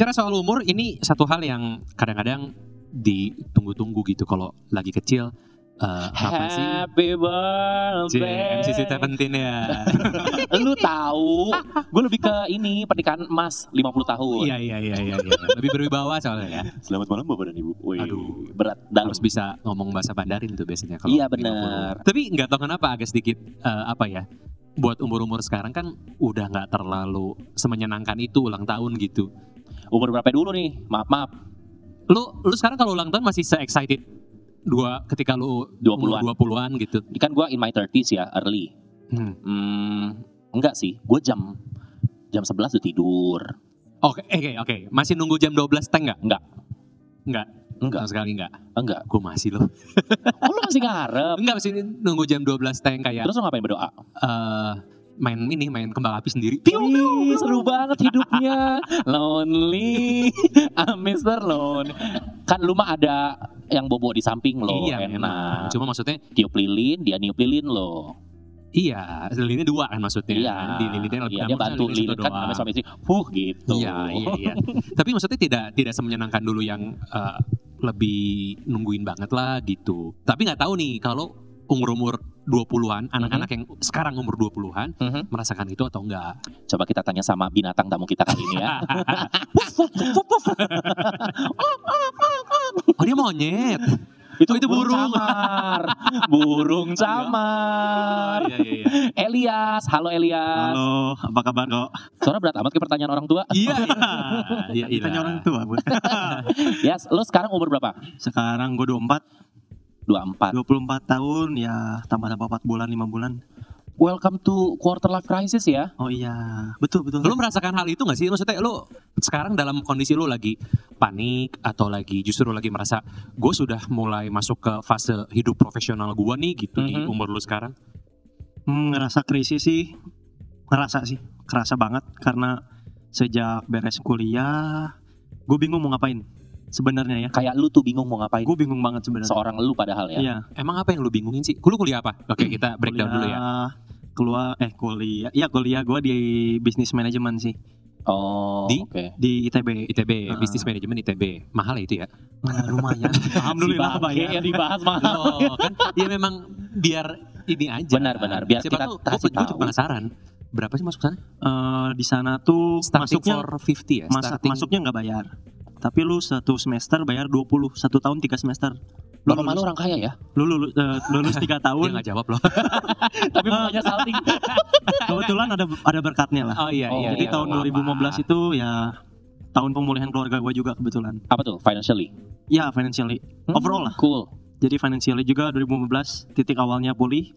Bicara soal umur, ini satu hal yang kadang-kadang ditunggu-tunggu gitu kalau lagi kecil. eh, kapan sih? Happy birthday. MCC Seventeen ya. Lu tahu, gue lebih ke ini pernikahan emas 50 tahun. Iya iya iya iya. iya. Lebih berwibawa soalnya ya. Selamat malam Bapak dan Ibu. Wih, Aduh. berat dalam. Harus bisa ngomong bahasa Mandarin tuh biasanya kalau Iya, 50. benar. Tapi nggak tahu kenapa agak sedikit eh, apa ya? Buat umur-umur sekarang kan udah nggak terlalu semenyenangkan itu ulang tahun gitu. Umur berapa dulu nih? Maaf, maaf. Lu lu sekarang kalau ulang tahun masih se-excited dua ketika lu 20-an. umur 20-an gitu. Kan gue in my 30s ya, early. Hmm. Hmm, enggak sih. Gue jam jam 11 udah tidur. Oke, oke, oke. Masih nunggu jam 12 teng nggak? Enggak. Enggak. Enggak. Sama sekali enggak. Enggak. Gue masih loh. Oh, lu masih ngarep. Enggak masih nunggu jam 12 teng kayak Terus lu ngapain berdoa? eh main ini main kembang api sendiri. Piu, piu, seru banget hidupnya. Lonely, I'm Mr. Lone. Kan lu mah ada yang bobo di samping lo. Iya, memang. enak. Cuma maksudnya Tiup lilin, dia niup lilin lo. iya, lilinnya dua kan maksudnya. Iya. Di lilinnya Iya, nah, dia bantu lilin kan doang. sama suami istri. Huh gitu. Iya, iya, iya. Tapi maksudnya tidak tidak semenyenangkan dulu yang eh, lebih nungguin banget lah gitu. Tapi nggak tahu nih kalau umur-umur 20-an, anak-anak yang sekarang umur 20-an Mhm. merasakan itu atau enggak. Coba kita tanya sama binatang tamu kita kali ini ya. Oh dia monyet. itu itu burung. camar. burung camar. Iya, iya, iya. Elias, halo Elias. Halo, apa kabar kok? Suara berat amat ke pertanyaan orang tua. Iya, iya. Iya, Tanya orang tua. Yes, lo sekarang umur berapa? Sekarang gue 24, 24. 24 tahun, ya tambah-tambah 4 bulan, 5 bulan. Welcome to quarter life crisis ya. Oh iya, betul, betul. Lu merasakan hal itu gak sih? Maksudnya lu sekarang dalam kondisi lu lagi panik atau lagi justru lagi merasa gue sudah mulai masuk ke fase hidup profesional gue nih gitu di Mhm. umur lu sekarang. Hmm, ngerasa krisis sih, ngerasa sih, kerasa banget karena sejak beres kuliah, gue bingung mau ngapain. Sebenarnya ya, Kayak lu tuh bingung mau ngapain. gue bingung banget sebenarnya. Seorang lu padahal ya. Iya, Emang apa yang lu bingungin sih? Lu kuliah apa? Oke kita breakdown dulu ya. kuliah, Keluar, eh kuliah, iya kuliah gue di bisnis manajemen sih Oh, Di? oke. di ITB. ITB, Ah. bisnis manajemen ITB. Mahal ya itu ya? Nah, lumayan. Alhamdulillah kebayar. yang dibahas mahal. Oh, kan dia memang biar ini aja. Benar-benar, biar Siapa kita tahu, kasih gue tahu. penasaran. Berapa sih masuk sana? Eh, di sana tuh Starting masuknya for 50 ya? Masa, Starting masuknya nggak bayar. Tapi lu satu semester bayar 20, satu tahun tiga semester. Lu Bapak malu lulus, orang kaya ya. lu lulus, eh, lulus tiga dia tahun, nggak jawab loh. Tapi mukanya salting. kebetulan ada ada berkatnya lah. Oh iya Oh, iya. Jadi iya, tahun apa-apa. 2015 itu ya tahun pemulihan keluarga gue juga kebetulan. Apa tuh? Financially. Ya financially, Hmm, overall lah. Cool. Jadi financially juga 2015 titik awalnya pulih.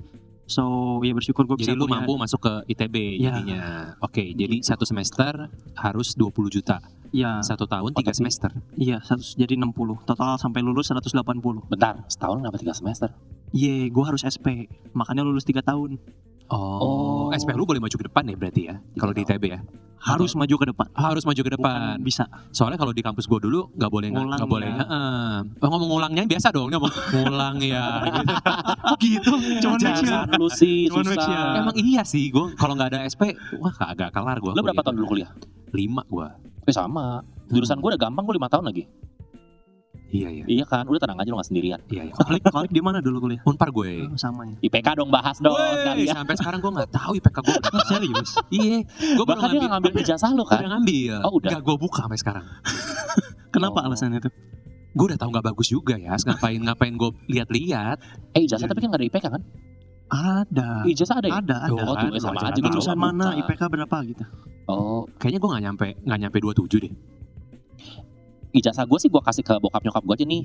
So ya bersyukur gue bisa Jadi lu kuliah. mampu masuk ke ITB Iya. jadinya. Oke, jadi satu semester harus 20 juta. Iya, Satu tahun tiga semester. iya satu jadi 60. Total sampai lulus 180. Bentar, setahun kenapa tiga semester? Iya, gue harus SP. Makanya lulus tiga tahun. Oh, Oh. SP lu boleh maju ke depan ya berarti ya? Kalau di ITB ya? Harus maju ke depan. Harus maju ke depan. Bukan bisa. Soalnya kalau di kampus gua dulu nggak boleh nggak Ngulang nggak boleh. ya. Heeh. Oh, ngomong ngulangnya biasa dong, ngomong ngulang ya. gitu. Oh gitu. Cuman Jangan. Ya. Lu sih, Cuman Max ya. susah. Emang iya sih, gua kalau nggak ada SP, wah kagak kelar gua. Lu berapa tahun dulu kuliah? Lima gua. Eh sama. Jurusan gue udah gampang, gue lima tahun lagi. Iya iya. Iya kan, udah tenang aja lu gak sendirian. Iya iya. Kalik, kalik di mana dulu kuliah? Unpar gue. Oh, sama ya. IPK dong bahas dong Wey, sekalian. sampai sekarang gue nggak tahu IPK gue berapa. Serius? Iya, gue baru Bahkan dia ngambil, ijazah lu kan? udah ngambil. Oh, udah. Nggak gue buka sampai sekarang. Kenapa Oh. alasannya tuh? Gue udah tahu nggak bagus juga ya. Ngapain ngapain gue lihat-lihat. Eh ijazah tapi kan gak ada IPK kan? Ada. Ijazah ada ya? Ada, ada. Oh, tuh, sama wajar aja tahu. Jurusan mana, IPK berapa gitu. Oh, Kayaknya gue nggak nyampe nggak nyampe 27 deh. Ijazah gue sih gue kasih ke bokap nyokap gue aja nih.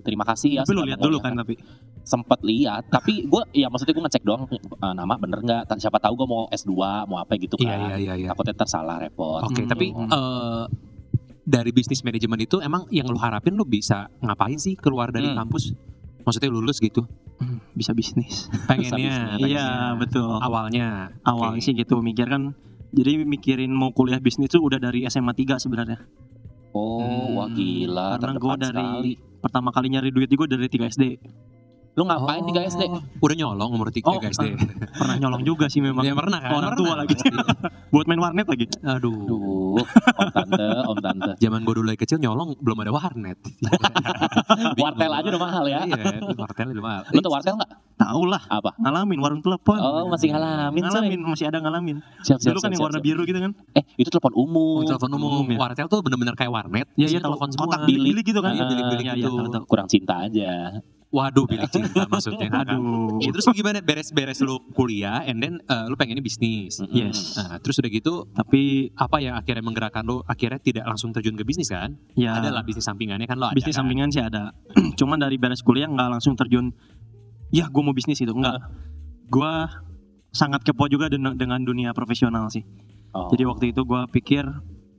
Terima kasih ya. Tapi lu lihat dulu kan tapi. Sempet lihat, tapi gue ya maksudnya gue ngecek doang eh, nama bener nggak. Siapa tahu gue mau S2, mau apa gitu kan. Iya iya iya. iya. Takutnya ntar salah repot. Oke, Hmm. tapi eh, dari bisnis manajemen itu emang yang lu harapin lu bisa ngapain sih keluar dari Hmm. kampus? Maksudnya lulus gitu? Hmm, bisa bisnis. Pengennya. Iya, betul. Awalnya. Awalnya sih gitu mikir kan. Jadi mikirin mau kuliah bisnis tuh udah dari SMA 3 sebenarnya. Oh, Hmm, wah gila. Karena gue dari sekali. pertama kali nyari duit gue dari 3 SD. Lu ngapain di KSD? Oh, Udah nyolong umur 3 Oh, deh. Pernah nyolong juga sih memang. Ya pernah kan? Orang Pernah tua lagi. Buat main warnet lagi. Aduh. Duh, om tante, om tante. Zaman gue dulu lagi kecil nyolong belum ada warnet. Wartel aja udah mahal ya. Iya, wartel udah mahal. Lu tuh wartel nggak? Tahu lah. Apa? Ngalamin warung telepon. Oh, masih ngalamin. Ngalamin, masih ada ngalamin. Siap, siap, Dulu kan siap, yang siap, warna siap. biru gitu kan. Eh, itu telepon umum. Oh, telepon umum. Umum, ya. Wartel tuh bener-bener kayak warnet. Iya, iya, telepon semua. kotak bilik-bilik gitu kan. Iya, bilik-bilik Iya, gitu. iya, tahu. Kurang cinta aja. Waduh, bilik cinta maksudnya. Aduh. Ya, terus gimana beres-beres lu kuliah and then uh, lu pengennya bisnis. Yes. Nah, terus udah gitu Tapi apa yang akhirnya menggerakkan lu akhirnya tidak langsung terjun ke bisnis kan? ya Ada lah bisnis sampingannya kan lo ada. bisnis kan? sampingan sih ada. Cuman dari beres kuliah nggak langsung terjun. Ya, gue mau bisnis itu enggak. Gue sangat kepo juga dengan, dengan dunia profesional sih. Oh. Jadi waktu itu gue pikir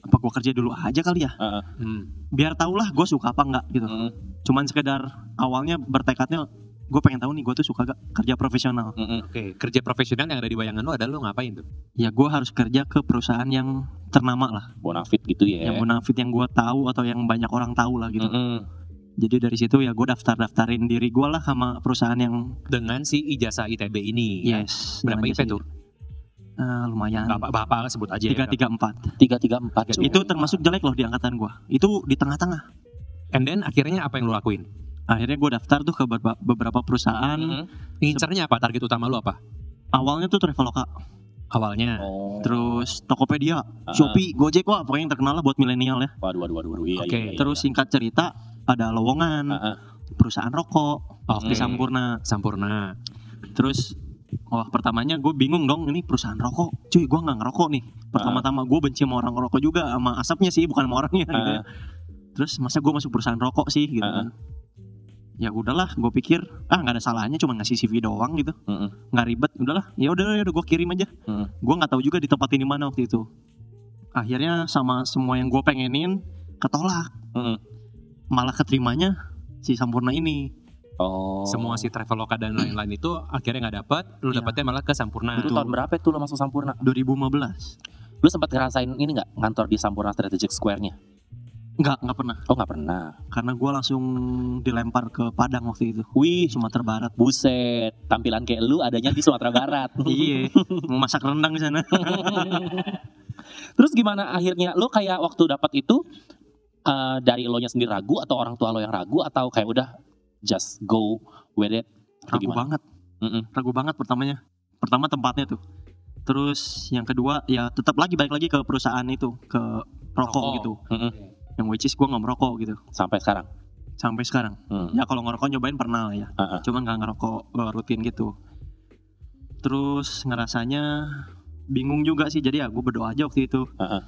apa gue kerja dulu aja kali ya. Heeh. Hmm. Biar tau lah gue suka apa enggak gitu. Mm, Cuman sekedar awalnya bertekadnya gue pengen tahu nih gue tuh suka gak kerja profesional. mm, mm. Oke, kerja profesional yang ada di bayangan lu ada lu ngapain tuh? Ya gue harus kerja ke perusahaan yang ternama lah, Bonafit gitu ya. yang bonafit yang gue tahu atau yang banyak orang tahu lah gitu. Mm-mm. Jadi dari situ ya gue daftar daftarin diri gue lah sama perusahaan yang Dengan si ijazah ITB ini. yes. Berapa IP tuh? Eh, lumayan. Bapak bapak sebut aja. ya. Tiga tiga empat. Tiga tiga empat. Itu termasuk jelek loh di angkatan gue. Itu di tengah-tengah. And then akhirnya apa yang lu lakuin? Akhirnya gue daftar tuh ke beberapa, perusahaan. Mm-mm. Ngincernya apa? Target utama lu apa? Awalnya tuh Traveloka, Awalnya. Oh. terus Tokopedia, Ah. Shopee, Gojek wah pokoknya yang terkenal lah buat milenial ya. Waduh, waduh, waduh, waduh. Iya, Oke, iya, iya, Terus iya. singkat cerita ada lowongan, Ah, ah. perusahaan rokok Oke. di Sampurna. Sampurna. Terus wah pertamanya gue bingung dong ini perusahaan rokok. Cuy gue nggak ngerokok nih. Pertama-tama gue benci sama orang ngerokok juga sama asapnya sih bukan sama orangnya gitu ya. Terus masa gue masuk perusahaan rokok sih gitu kan. Ya udahlah gue pikir ah nggak ada salahnya cuma ngasih CV doang gitu. Nggak ribet udahlah. Ya udah ya udah gue kirim aja. Gue nggak tahu juga di mana waktu itu. Akhirnya sama semua yang gue pengenin ketolak. Malah keterimanya si Sampurna ini. Oh. Semua si Traveloka dan lain-lain itu akhirnya nggak dapat, lu Iya. dapatnya malah ke Sampurna. Itu tahun berapa tuh lo masuk Sampurna? 2015. Lu sempat ngerasain ini nggak ngantor di Sampurna Strategic Square-nya? Nggak nggak pernah. Oh nggak pernah. Karena gue langsung dilempar ke Padang waktu itu. Wih, Sumatera Barat. buset. Tampilan kayak lu adanya di Sumatera Barat. iya, mau masak rendang di sana. Terus gimana akhirnya lo kayak waktu dapat itu eh, dari lo nya sendiri ragu atau orang tua lo yang ragu atau kayak udah just go with it? Ragu gimana? banget, Mm-mm. ragu banget pertamanya. Pertama tempatnya tuh. Terus yang kedua ya tetap lagi balik lagi ke perusahaan itu, ke rokok Rokok. gitu. Mm-mm. Yang which is gue nggak merokok gitu Sampai sekarang. sampai sekarang. Hmm. Ya kalau ngerokok nyobain pernah lah ya. Ah, ah. Cuman nggak ngerokok rutin gitu. Terus ngerasanya bingung juga sih. Jadi ya gue berdoa aja waktu itu. Ah, ah.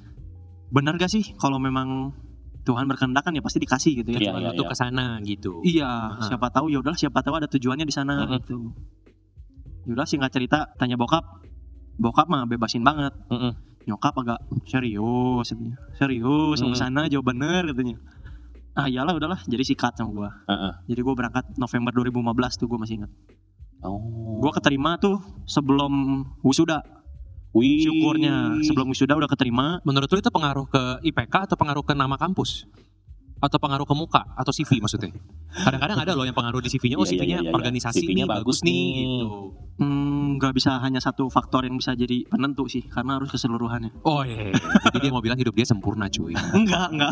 Benar gak sih kalau memang Tuhan berkehendak kan ya pasti dikasih gitu ya. Iya, Cuma iya, tuh iya. ke sana gitu. Iya, Aha. siapa tahu ya udahlah siapa tahu ada tujuannya di sana Mm-mm. gitu. Yaudah singkat cerita tanya bokap. Bokap mah bebasin banget. Mm-mm. Nyokap agak serius katanya. Serius mau Mm. sana jawab bener katanya. Ah iyalah udahlah jadi sikat sama gua. Ah. Jadi gua berangkat November 2015 tuh gua masih ingat. Oh. Gua keterima tuh sebelum wisuda. Wih. Syukurnya sebelum wisuda udah keterima. Menurut lu itu pengaruh ke IPK atau pengaruh ke nama kampus? Atau pengaruh ke muka atau CV maksudnya? Kadang-kadang ada loh yang pengaruh di CV-nya, oh Iya, iya, CV-nya iya, iya. organisasi CV-nya nih, bagus bagus nih gitu. Hmm, nggak bisa hanya satu faktor yang bisa jadi penentu sih karena harus keseluruhannya. Oh iya, jadi dia mau bilang hidup dia sempurna cuy. enggak, enggak.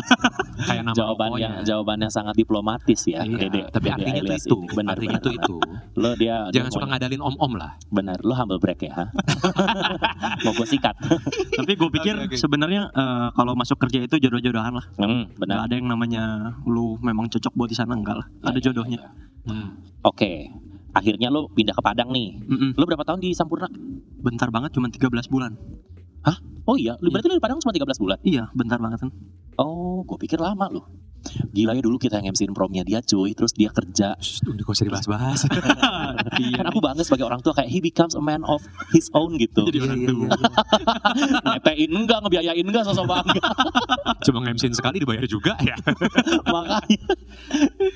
Kayak nama jawabannya rokoknya. jawabannya sangat diplomatis ya. Iya, Dede- tapi Dede artinya itu, ini. Benar, artinya benar, tuh benar. itu. Lo dia Jangan suka ngadalin om-om lah. benar. Lo humble break ya, ha? Mau gue sikat. Tapi gue pikir Oke, oke. sebenarnya eh, kalau masuk kerja itu jodoh-jodohan lah. Hmm, benar. ada yang namanya lu memang cocok buat di sana enggak lah. Ya, ada ya, jodohnya. ya, ya. Hmm. Oke. Akhirnya lo pindah ke Padang nih. Mm-mm. Lo berapa tahun di Sampurna? Bentar banget cuma 13 bulan. Oh iya, lu berarti lo di Padang cuma 13 bulan. Iya, bentar banget kan. Oh, gue pikir lama lo. Gila ya dulu kita yang MC-in promnya dia cuy, terus dia kerja. Shh, udah gak usah dibahas-bahas. Iya. Kan aku bangga sebagai orang tua kayak he becomes a man of his own gitu. Jadi orang tua. Ngetein enggak, ngebiayain enggak sosok bangga. Cuma nge sekali dibayar juga ya. Makanya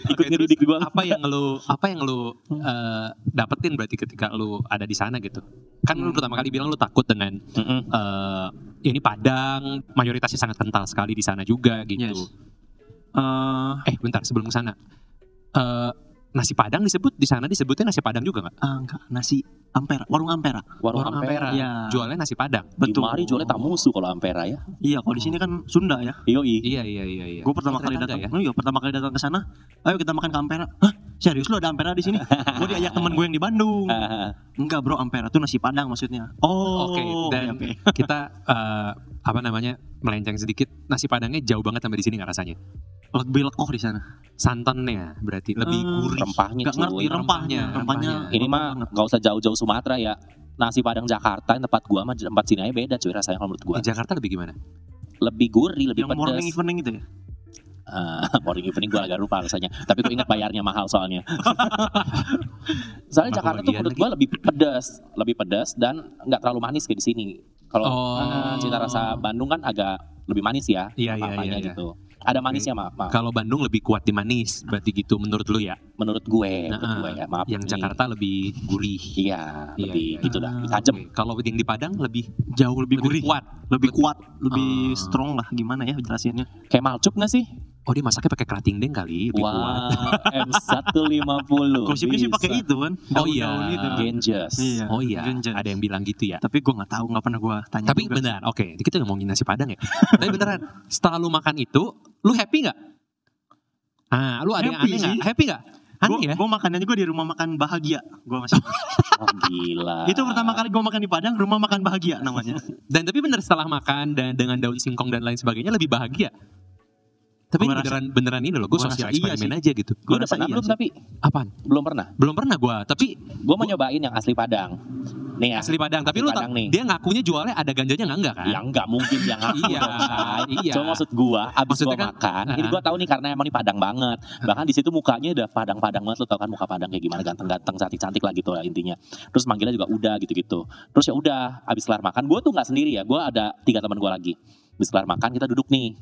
ikut Oke, ngedidik gua. apa yang lu apa yang lu eh, dapetin berarti ketika lu ada di sana gitu kan lu Hmm. pertama kali bilang lu takut dengan eh ya ini Padang mayoritasnya sangat kental sekali di sana juga gitu Yes. Eh, eh bentar sebelum ke sana Eh nasi padang disebut di sana disebutnya nasi padang juga nggak? Ah, enggak, nasi Ampera, warung Ampera. Warung Warung Ampera. Ampera. Iya. Jualnya nasi padang. Betul. Di mari jualnya tak musuh kalau Ampera ya. Iya, kalau di sini kan Sunda ya. Yoi. Iya iya iya iya. Gue pertama kali datang, oh iya pertama kali datang ke sana, ayo kita makan ke Ampera. Hah? Serius lu ada Ampera di sini? gue diajak temen gue yang di Bandung. Enggak bro, Ampera tuh nasi Padang maksudnya. Oh, Oke, dan oke. kita eh, apa namanya melenceng sedikit nasi padangnya jauh banget sampai di sini nggak rasanya. Lebih lekoh di sana. Santannya berarti lebih Eh, gurih. rempahnya Gak ngerti cuy. rempahnya, rempahnya. rempahnya. Ini mah nggak usah jauh-jauh Sumatera ya. Nasi Padang Jakarta yang tempat gua sama tempat sini aja beda cuy rasanya kalau menurut gua. Di Jakarta lebih gimana? Lebih gurih, lebih yang morning pedas. evening itu ya. Ah, morning evening gua agak lupa rasanya. Tapi gua ingat bayarnya mahal soalnya. Soalnya Jakarta tuh menurut gua lebih pedas, lebih pedas dan nggak terlalu manis kayak di sini. Kalau Oh. cita rasa Bandung kan agak lebih manis ya. Iya, iya, iya, iya. gitu. Ada manisnya maaf, maaf. Kalau Bandung lebih kuat di manis, berarti gitu menurut lu ya. Menurut gue, menurut Nah, gue ya. Maaf. Yang nih. Jakarta lebih gurih. Iya, Iya, lebih iya, gitu iya. dah, lebih tajam. Kalau yang di Padang lebih Jauh lebih, lebih gurih, kuat. lebih kuat, lebih Ah. strong lah. Gimana ya jelasinnya? Kayak malcup gak sih? Oh dia masaknya pakai kerating deng kali, lebih kuat. Wah, M150. Gosipnya sih pakai itu kan. Oh iya. daun-daun itu. Genjas. Iya. Oh iya, Genjas. ada yang bilang gitu ya. Tapi gue nggak tahu, nggak pernah gue tanya. Tapi juga. benar, oke, kita ngomongin nasi padang ya. Tapi beneran, setelah lu makan itu, lu happy nggak? Ah, lu ada yang Happy aneh nggak? sih. Happy nggak? Aneh Gue ya? gue makannya juga di rumah makan bahagia. Gue masih. Oh, gila. itu pertama kali gue makan di Padang, rumah makan bahagia namanya. Dan tapi bener setelah makan dan dengan daun singkong dan lain sebagainya lebih bahagia. Tapi Gua beneran beneran ini loh, gue gua sosial rasa iya eksperimen aja gitu. Gua udah rasa pernah iya belum sih. tapi? Apaan? Belum pernah. Belum pernah gue, tapi Gue mau nyobain yang asli Padang. Nih asli padang. Tapi Asli lu Padang nih. dia ngakunya jualnya ada ganjanya nggak enggak kan? Ya nggak mungkin yang aku Iya, Shay. iya. Cuma maksud gua abis Maksudnya gua kan- makan, ini Uh-uh. gua tahu nih karena emang ini Padang banget. Bahkan di situ mukanya udah Padang-Padang banget, lu tau kan muka Padang kayak gimana ganteng-ganteng, cantik-cantik lah gitu lah intinya. Terus manggilnya juga udah gitu-gitu. Terus ya udah, abis kelar makan, gua tuh nggak sendiri ya, gua ada tiga teman gua lagi. Abis kelar makan kita duduk nih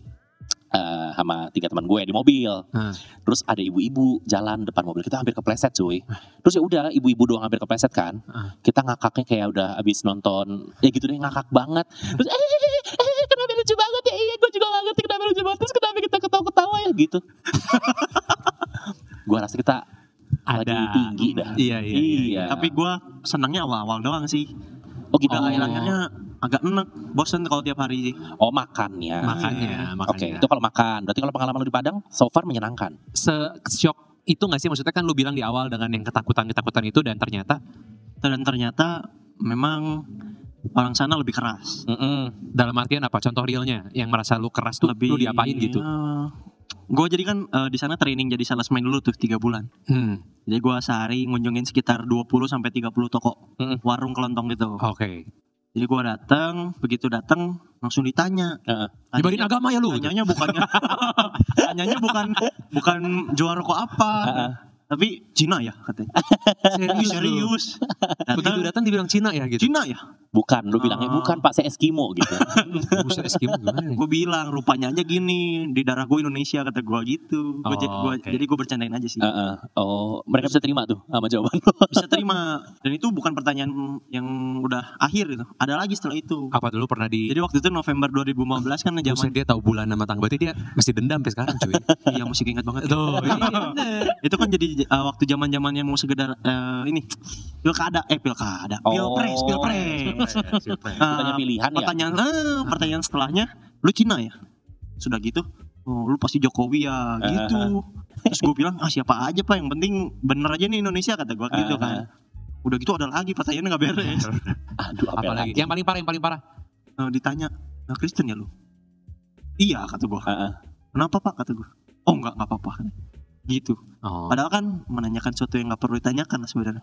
eh, sama tiga teman gue di mobil. Hmm. Terus ada ibu-ibu jalan depan mobil kita hampir kepleset cuy. Terus ya udah ibu-ibu doang hampir kepleset kan. Hmm. Kita ngakaknya kayak udah abis nonton ya gitu deh ngakak banget. Terus eh, eh, eh kenapa lucu banget ya? Iya gue juga gak ngerti kenapa lucu banget. Terus kenapa kita ketawa-ketawa ya gitu. gue rasa kita lagi Ada. tinggi dah. Iya, iya, iya. Iya. Tapi gue senangnya awal-awal doang sih. Oh gitu. Udah akhir-akhirnya agak enek, bosen kalau tiap hari sih. Oh makannya. Makanya, Oke, makanya. itu kalau makan. Berarti kalau pengalaman lu di Padang, so far menyenangkan. Se-shock itu nggak sih? Maksudnya kan lu bilang di awal dengan yang ketakutan-ketakutan itu dan ternyata Dan ternyata memang orang sana lebih keras. Mm-mm. dalam artian apa? Contoh realnya yang merasa lu keras tuh lebih lu diapain gitu? gue jadi kan eh, di sana training jadi salesman dulu tuh tiga bulan. Hmm. Jadi gue sehari ngunjungin sekitar 20 sampai 30 toko warung kelontong gitu. Oke. Jadi gue datang, begitu datang langsung ditanya. Heeh. Nyebarin agama ya lu? Tanyanya bukannya tanyanya bukan bukan jual rokok apa. Heeh. Tapi Cina ya katanya. Serius? Serius. Begitu Datang datang dibilang Cina ya gitu. Cina ya? Bukan, lu bilangnya Ah. bukan Pak, saya Eskimo gitu. Buset Eskimo gimana? Gue bilang rupanya aja gini di darah gue Indonesia kata gue gitu. Gua, Oh, gua- oke. Jadi gue bercandain aja sih. Heeh. Oh, mereka bisa terima tuh sama jawaban. Bisa terima. Dan itu bukan pertanyaan yang udah akhir gitu. Ada lagi setelah itu. Apa dulu pernah di Jadi waktu itu November 2015 kan Buset zaman dia tahu bulan sama tanggal berarti dia mesti dendam sampai sekarang cuy. yang musik ingat banget. Tuh, iya bener. itu kan jadi uh, waktu zaman zamannya mau segedar uh, ini pilkada eh pilkada Oh. pilpres Uh, Bukannya pilihan ya? pertanyaan eh, pertanyaan setelahnya lu Cina ya? Sudah gitu oh lu pasti Jokowi ya gitu. terus gue bilang ah siapa aja pak? Yang penting bener aja nih Indonesia kata gue gitu kan. Udah gitu ada lagi pertanyaannya nggak beres. Aduh, apa, Apalagi? lagi? yang paling parah yang paling parah. Eh, ditanya nah Kristen ya lu? Iya kata gue kenapa pak? kata gue oh nggak nggak apa-apa gitu. Oh. padahal kan menanyakan sesuatu yang nggak perlu ditanyakan sebenarnya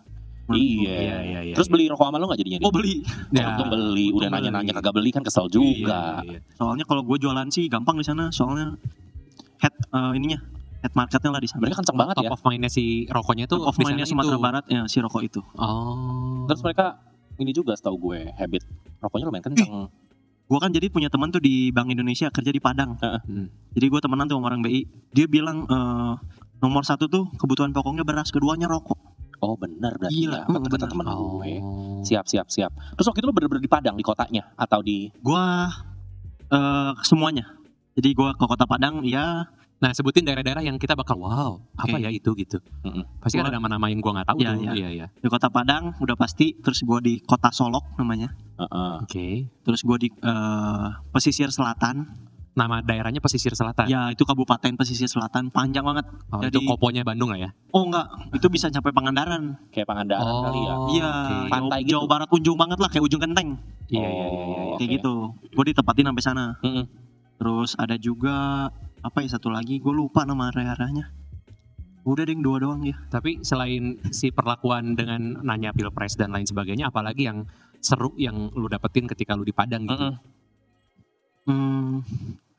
Iya. Iya, iya, iya. Terus beli rokok sama lu gak jadinya? oh beli Ya. Untung beli, udah nanya-nanya kagak beli kan kesel juga. Iya, iya. Soalnya kalau gue jualan sih gampang di sana. Soalnya head eh, ininya head marketnya lah di sana. Mereka kenceng banget Top ya. of mind-nya si rokoknya tuh Top of mind-nya Sumatera itu. Barat ya si rokok itu. Oh. Terus mereka ini juga setahu gue habit rokoknya lumayan kenceng. Gue kan jadi punya teman tuh di Bank Indonesia kerja di Padang. Hmm. Jadi gue temenan tuh sama orang BI. Dia bilang eh, nomor satu tuh kebutuhan pokoknya beras, keduanya rokok. Oh benar berarti Gila, ya. Hmm, kata temen gue. Oh. Siap, siap, siap. Terus waktu itu lu bener-bener di Padang, di kotanya? Atau di... Gue eh, semuanya. Jadi gue ke Kota Padang, ya Nah sebutin daerah-daerah yang kita bakal wow apa ya itu gitu. Mm-mm. Pasti kan Gua- ada nama-nama yang gua nggak tahu Iya, tuh. iya. Iya iya. Di kota Padang udah pasti. Terus gue di kota Solok namanya. Heeh. Oke. Terus gue di eh, pesisir selatan. Nama daerahnya pesisir selatan. Ya itu kabupaten pesisir selatan. Panjang banget. Oh, Jadi- itu koponya Bandung lah ya. Oh enggak, itu bisa sampai Pangandaran. Kayak Pangandaran Oh. kali ya. Iya. Jawa- Pantai gitu. Jawa Barat ujung banget lah kayak ujung genteng. Iya iya iya. iya. Oh, Kayak oke. gitu. Gue ditempatin sampai sana. Mm-mm. Terus ada juga apa ya satu lagi gue lupa nama area-areanya. Udah deh dua doang ya. Tapi selain si perlakuan dengan nanya pilpres dan lain sebagainya, apalagi yang seru yang lu dapetin ketika lu di Padang gitu. Mm-mm. Hmm,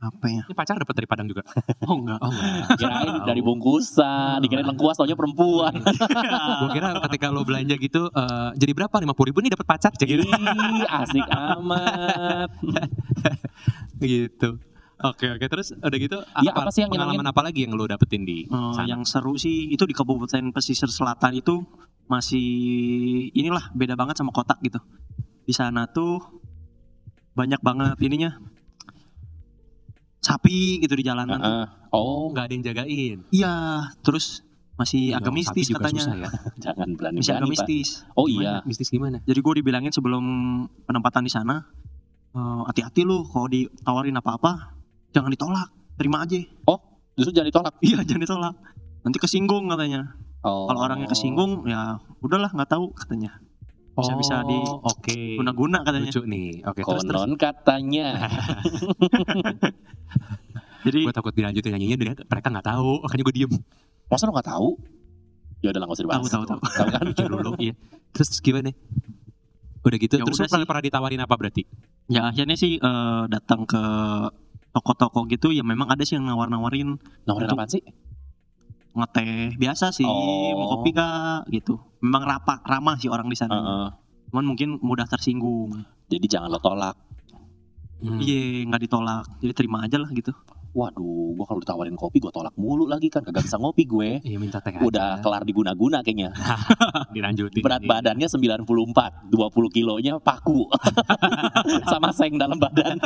apa ya? Ini pacar dapet dari Padang juga. Oh enggak. Oh enggak. Kirain dari bungkusan, dikirain lengkuas taunya perempuan. Gue kira ketika lu belanja gitu eh, jadi berapa? 50 ribu nih dapat pacar cek gitu. Ih, asik amat. gitu. Oke oke terus udah gitu apa, Ya, apa sih yang pengalaman apa lagi yang lu dapetin di Eh, sana? yang seru sih itu di Kabupaten Pesisir Selatan itu masih inilah beda banget sama kota gitu. Di sana tuh banyak banget ininya sapi gitu di jalanan. tuh. Heeh. Oh, nggak ada yang jagain. Iya, terus masih agak Dong, mistis katanya. susah ya. jangan berani Masih agak Pak. mistis. Oh Gimana? iya. Mistis gimana? Jadi gue dibilangin sebelum penempatan di sana, eh, hati-hati lu kalau ditawarin apa-apa, jangan ditolak, terima aja. Justru jangan ditolak. Iya, jangan ditolak. Nanti kesinggung katanya. Oh. Kalau orangnya kesinggung, ya udahlah nggak tahu katanya. Bisa-bisa di- Oh, Oke. Guna-guna katanya. Lucu nih. Oke terus terus. Konon katanya. Jadi Gue takut dilanjutin nyanyinya dia mereka nggak tahu. Makanya gue diem. Masa lo gak tahu? Ya udah lah gak usah dibahas. Tahu, tahu, tahu. Tahu kan? Lucu dulu. Iya. Terus gimana? Udah gitu. Ya terus udah pernah, pernah ditawarin apa berarti? ya akhirnya sih eh, datang ke toko-toko gitu ya memang ada sih yang nawar-nawarin Nawarin apaan sih? ngeteh biasa sih Oh. mau kopi kak gitu memang rapa ramah sih orang di sana Heeh. cuman mungkin mudah tersinggung Jadi jangan lo tolak. Hmm. iya nggak ditolak jadi terima aja lah gitu Waduh, gua kalau ditawarin kopi gua tolak mulu lagi kan. Kagak bisa ngopi gue. Iya minta teh Udah aja. kelar diguna-guna kayaknya. dilanjutin. Berat badannya 94, 20 kilonya paku. Sama seng dalam badan.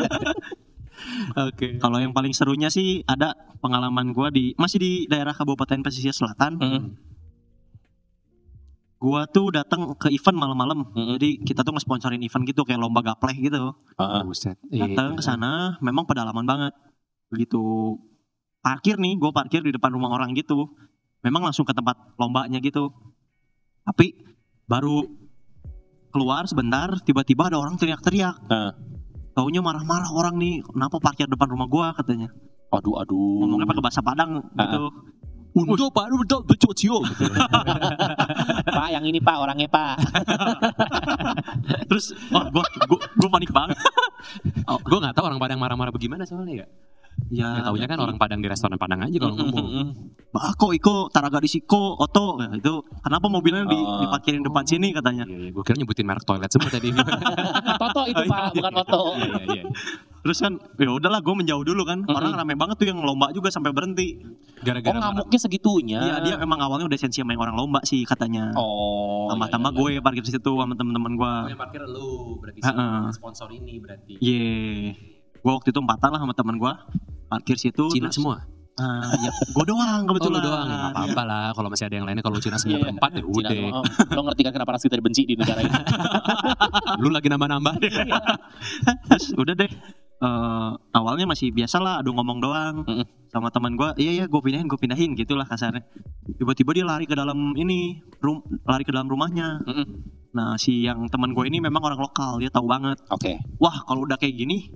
Oke. kalau yang paling serunya sih ada pengalaman gua di masih di daerah Kabupaten Pesisir Selatan Mm. Gua tuh datang ke event malam-malam Mm-mm. jadi kita tuh nge-sponsorin event gitu kayak lomba gapleh gitu Heeh. Buset. Iya. datang ke sana memang pedalaman banget begitu parkir nih gue parkir di depan rumah orang gitu memang langsung ke tempat lombanya gitu tapi baru keluar sebentar tiba-tiba ada orang teriak-teriak Nah. taunya marah-marah orang nih kenapa parkir depan rumah gua katanya Aduh, aduh. ngomongnya pakai bahasa Padang gitu Udah pak, udah udah cio Pak, yang ini Pak, orangnya Pak. terus oh, gua, gua, gua panik banget Gue nggak tahu orang Padang marah-marah bagaimana soalnya ya. Ya Ya taunya kan orang Padang di restoran Padang aja kalau ngomong. bako iko taraga di siko oto ya, itu kenapa mobilnya di, Oh. diparkirin depan sini katanya Iya, iya. Gue kira nyebutin merek toilet semua tadi. Toto itu Oh, Pak, bukan Toto. Iya, iya, iya. Terus kan ya udahlah gue menjauh dulu kan. Orang rame banget tuh yang lomba juga sampai berhenti. Oh, Gara-gara marah. ngamuknya segitunya. Iya dia emang awalnya udah sensi sama yang orang lomba sih katanya. Oh. Tambah-tambah iya, iya, gue parkir di situ sama temen-temen gue. Oh, yang parkir lu berarti Heeh. sponsor ini berarti. Iya. Gue waktu itu empatan lah sama temen gue. Parkir situ. Cina terus- semua. Ah, ya, gue doang Oh, lu kebetulan. doang ya nggak apa-apa lah. Kalau masih ada yang lainnya, kalau Cina semua Iya. berempat ya udah. Oh, lo ngerti kan kenapa ras kita dibenci di negara ini? Lu lagi nambah-nambah. Terus udah deh. Eh, awalnya masih biasa lah, adu ngomong doang Mm-mm. sama teman gue. Iya iya, gue pindahin, gue pindahin gitulah kasarnya. Tiba-tiba dia lari ke dalam ini, rum, lari ke dalam rumahnya. Mm-mm. Nah si yang teman gue ini memang orang lokal, dia tahu banget. Oke. Wah kalau udah kayak gini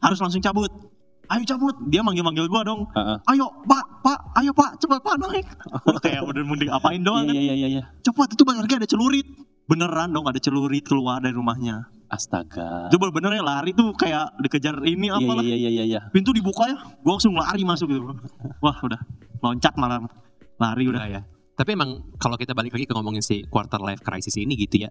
harus langsung cabut. Ayo cabut, dia manggil-manggil gue dong. Heeh. Ayo pak, pak, ayo pak, cepat pak naik. Kayak udah mending apain doang. kan. Iya iya iya iya. Cepat itu benarnya ada celurit. Beneran dong ada celurit keluar dari rumahnya. Astaga. Itu bener ya lari tuh kayak dikejar ini Iya apalah. iya iya iya iya. Pintu dibuka ya, gue langsung lari masuk gitu. Wah udah loncat malah lari udah. Udah ya. Tapi emang kalau kita balik lagi ke ngomongin si quarter life crisis ini gitu ya.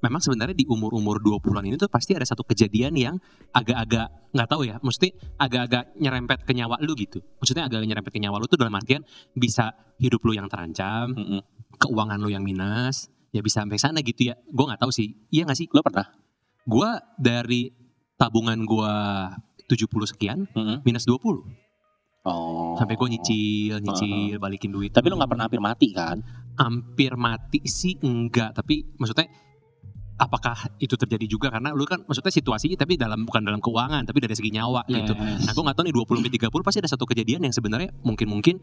Memang sebenarnya di umur-umur 20-an ini tuh pasti ada satu kejadian yang agak-agak nggak tahu ya, mesti agak-agak nyerempet ke nyawa lu gitu. Maksudnya agak nyerempet ke nyawa lu tuh dalam artian bisa hidup lu yang terancam, Mm-mm. keuangan lu yang minus, ya bisa sampai sana gitu ya. Gue nggak tahu sih. Iya nggak sih? Lo pernah? Gua dari tabungan gua 70 sekian Mm-mm. minus 20. Oh. Sampai gue nyicil, nyicil, balikin duit. Tapi lu nggak pernah hampir mati kan? hampir mati sih enggak, tapi maksudnya apakah itu terjadi juga karena lu kan maksudnya situasinya tapi dalam bukan dalam keuangan tapi dari segi nyawa gitu. Yes. Nah, gue nggak tahu nih 20 sampai 30 pasti ada satu kejadian yang sebenarnya mungkin-mungkin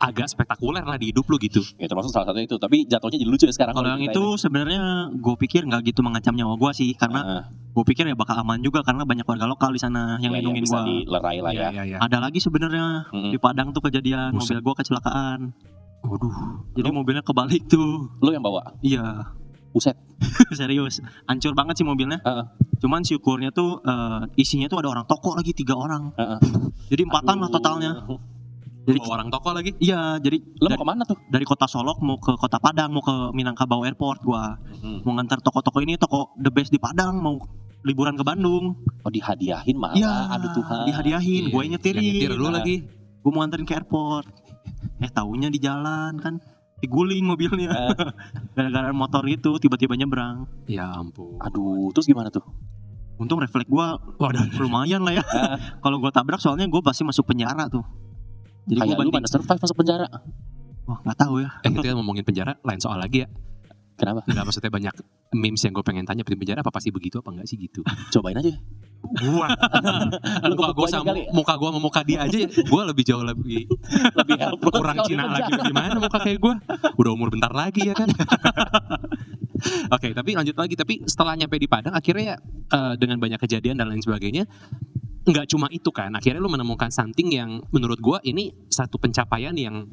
agak spektakuler lah di hidup lu gitu. Ya termasuk salah satunya itu. Tapi jatuhnya jadi lucu ya sekarang. Kalau yang itu sebenarnya gue pikir nggak gitu mengancam nyawa gue sih ya. karena Heeh. gue pikir ya bakal aman juga karena banyak warga lokal di sana yang Ya, ya, lindungin bisa gue. dilerai lah ya. Iya, iya. Ada lagi sebenarnya Mm-mm. di Padang tuh kejadian Buset. mobil gue kecelakaan. Waduh. Jadi mobilnya kebalik tuh. Lu yang bawa? Iya. Buset. Serius. Hancur banget sih mobilnya. Heeh. Cuman syukurnya tuh eh, isinya tuh ada orang toko lagi tiga orang. Heeh. Jadi empatan lah totalnya. Jadi Bawa orang toko lagi. iya jadi dari, mau ke mana tuh? dari kota Solok mau ke kota Padang mau ke Minangkabau Airport gua Hmm. mau ngantar toko-toko ini toko the best di Padang mau liburan ke Bandung. Oh dihadiahin malah. Iya. Aduh Tuhan. Dihadiahin, gue Yang nyetirin. nyetir lu Nah. lagi. Gue mau anterin ke airport. Eh taunya di jalan kan diguling mobilnya. Eh. Gara-gara motor itu tiba-tiba nyebrang. Ya ampun. Aduh, terus gimana tuh? Untung refleks gue Waduh. lumayan lah ya. Eh. Kalau gue tabrak soalnya gue pasti masuk penjara tuh. Jadi gue banding. survive masuk penjara? Wah nggak tahu ya. Eh kita ngomongin penjara lain soal lagi ya. Kenapa? Enggak maksudnya banyak memes yang gue pengen tanya di penjara apa pasti begitu apa enggak sih gitu. Cobain aja. Gua. Lu muka gebuk gue aja sama kali. muka gue sama muka dia aja gue lebih jauh lebih Lebih kurang Cina lagi gimana muka kayak gue udah umur bentar lagi ya kan oke tapi lanjut lagi tapi setelah nyampe di Padang akhirnya eh, dengan banyak kejadian dan lain sebagainya nggak cuma itu kan akhirnya lu menemukan something yang menurut gue ini satu pencapaian yang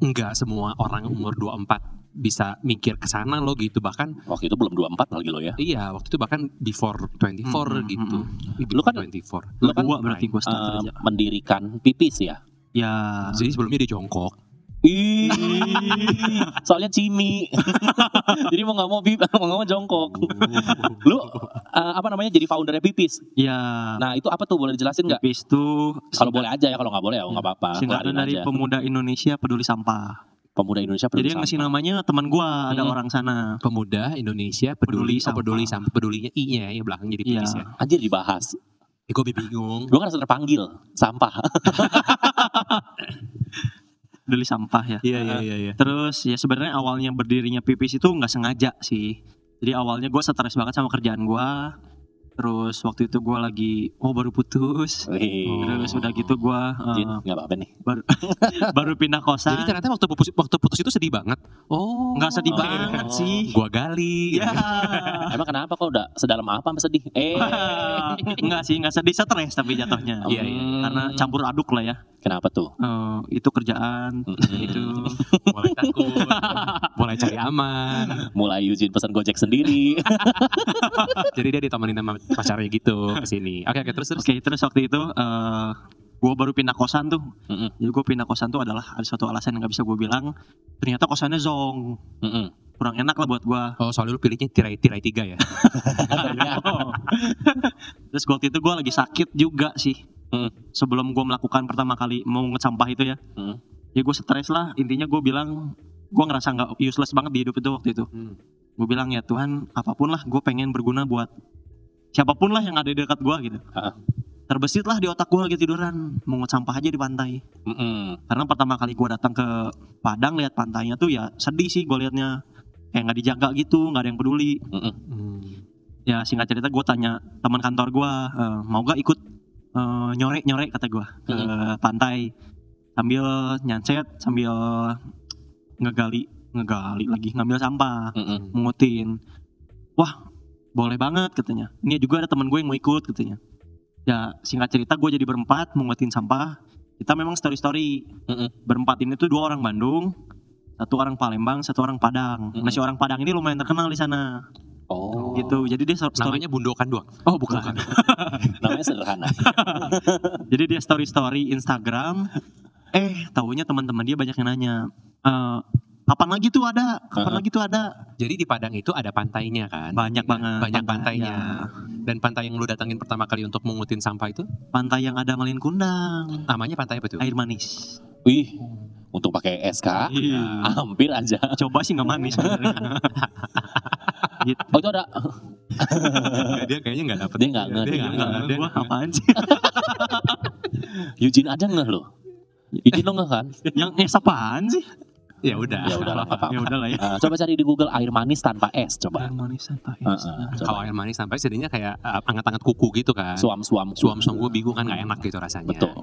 nggak semua orang umur 24 bisa mikir ke sana lo gitu bahkan Waktu itu belum 24 lagi lo ya. iya waktu itu bahkan before 24 Hmm, gitu hmm, Lu kan- 24 Lu kan Gua berarti gue start Eh, kerja. mendirikan pipis ya. Ya. jadi sebelumnya dia jongkok Ih, soalnya cimi. jadi mau nggak mau pip, mau nggak mau jongkok. Lu eh, apa namanya jadi foundernya pipis. Ya. Nah itu apa tuh boleh dijelasin nggak? Pipis tuh Kalau boleh aja ya, kalau nggak boleh ya nggak apa-apa. singkatan dari aja. Pemuda Indonesia Peduli Sampah. Pemuda Indonesia Jadi peduli yang ngasih namanya teman gua, ada Hmm. orang sana. pemuda Indonesia peduli Peduli oh, peduli sampah. sampah pedulinya i nya ya belakang jadi Iya. pipis ya. Anjir dibahas. Eh, gue bingung. Gue kan harus terpanggil sampah. Peduli sampah ya. Iya iya iya iya. Terus ya sebenarnya awalnya berdirinya pipis itu nggak sengaja sih. Jadi awalnya gue stres banget sama kerjaan gua. Terus waktu itu gua lagi oh baru putus. Wih. Terus udah gitu gua eh, Jin, nggak apa-apa nih. baru baru pindah Jadi kosan. ternyata waktu putus, waktu putus itu sedih banget. Oh. Nggak sedih Oh. banget sih. Gua gali. Ya. Emang kenapa kok udah sedalam apa sampai sedih? Eh, Enggak sih, nggak sedih stres tapi jatuhnya. Iya, iya. Hmm. Karena campur aduk lah ya. Kenapa tuh? Eh, itu kerjaan, Hmm. itu Mulai takut. mulai cari aman. Mulai Eugene pesan Gojek sendiri. Jadi dia ditemenin sama pacarnya gitu ke sini. Oke oke terus terus. Oke, terus waktu itu eh gue baru pindah kosan tuh. Mm-mm. Jadi gue pindah kosan tuh adalah ada suatu alasan yang nggak bisa gue bilang. Ternyata kosannya zong, Mm-mm. kurang enak lah buat gue. Oh soalnya lu pilihnya tirai tirai tiga ya. terus waktu itu gue lagi sakit juga sih. Hmm. Sebelum gue melakukan pertama kali mau sampah itu ya. Hmm. Ya gue stres lah. Intinya gue bilang gue ngerasa nggak useless banget di hidup itu waktu itu. Hmm. Gue bilang ya Tuhan apa pun lah gue pengen berguna buat siapa pun lah yang ada di dekat gue gitu. Ah. Terbesit lah di otak gue lagi tiduran mungut sampah aja di pantai. Mm-mm. Karena pertama kali gue datang ke Padang lihat pantainya tuh ya sedih sih gue liatnya kayak nggak dijaga gitu nggak ada yang peduli. Mm-mm. Hmm. Ya singkat cerita gue tanya teman kantor gue mau gak ikut eh, nyore nyore kata gue ke pantai sambil nyanset sambil ngegali ngegali lagi ngambil sampah Mm-mm. mungutin wah boleh banget katanya. Ini juga ada teman gue yang mau ikut katanya. Ya singkat cerita gue jadi berempat mungutin sampah. Kita memang story story Mm-mm. berempat ini tuh dua orang Bandung satu orang Palembang satu orang Padang. Nah si orang Padang ini lumayan terkenal di sana. Oh, gitu. Jadi dia story Namanya bundokan doang. oh bukan, namanya sederhana. jadi dia story story Instagram. Eh taunya teman-teman dia banyak yang nanya "Eh, kapan lagi tuh ada kapan Heeh. lagi tuh ada Jadi di Padang itu ada pantainya kan? banyak banget Banyak pantai, pantainya. ya. Dan pantai yang lu datangin pertama kali untuk mengutin sampah itu pantai yang ada malin kundang namanya pantai apa tuh? air manis Wih, untuk pakai SK Iya. hampir aja. coba sih nggak manis gitu. Oh itu ada dia kayaknya nggak dapet Dia nggak nge- dia dia nggak nggak dia nggak- apaan sih? Eugene aja nggak lo? Eugene lo nggak kan? yang yang apaan sih? Ya udah Ya udah lah, apa-apa. Ya udah lah ya. Eh, coba cari di Google air manis tanpa es coba. Air manis tanpa es. Heeh, coba. kalau air manis sampai jadinya kayak uh, anget-anget kuku gitu kan Suam-suam. suam-suam gue bingung kan nggak enak gitu rasanya Betul.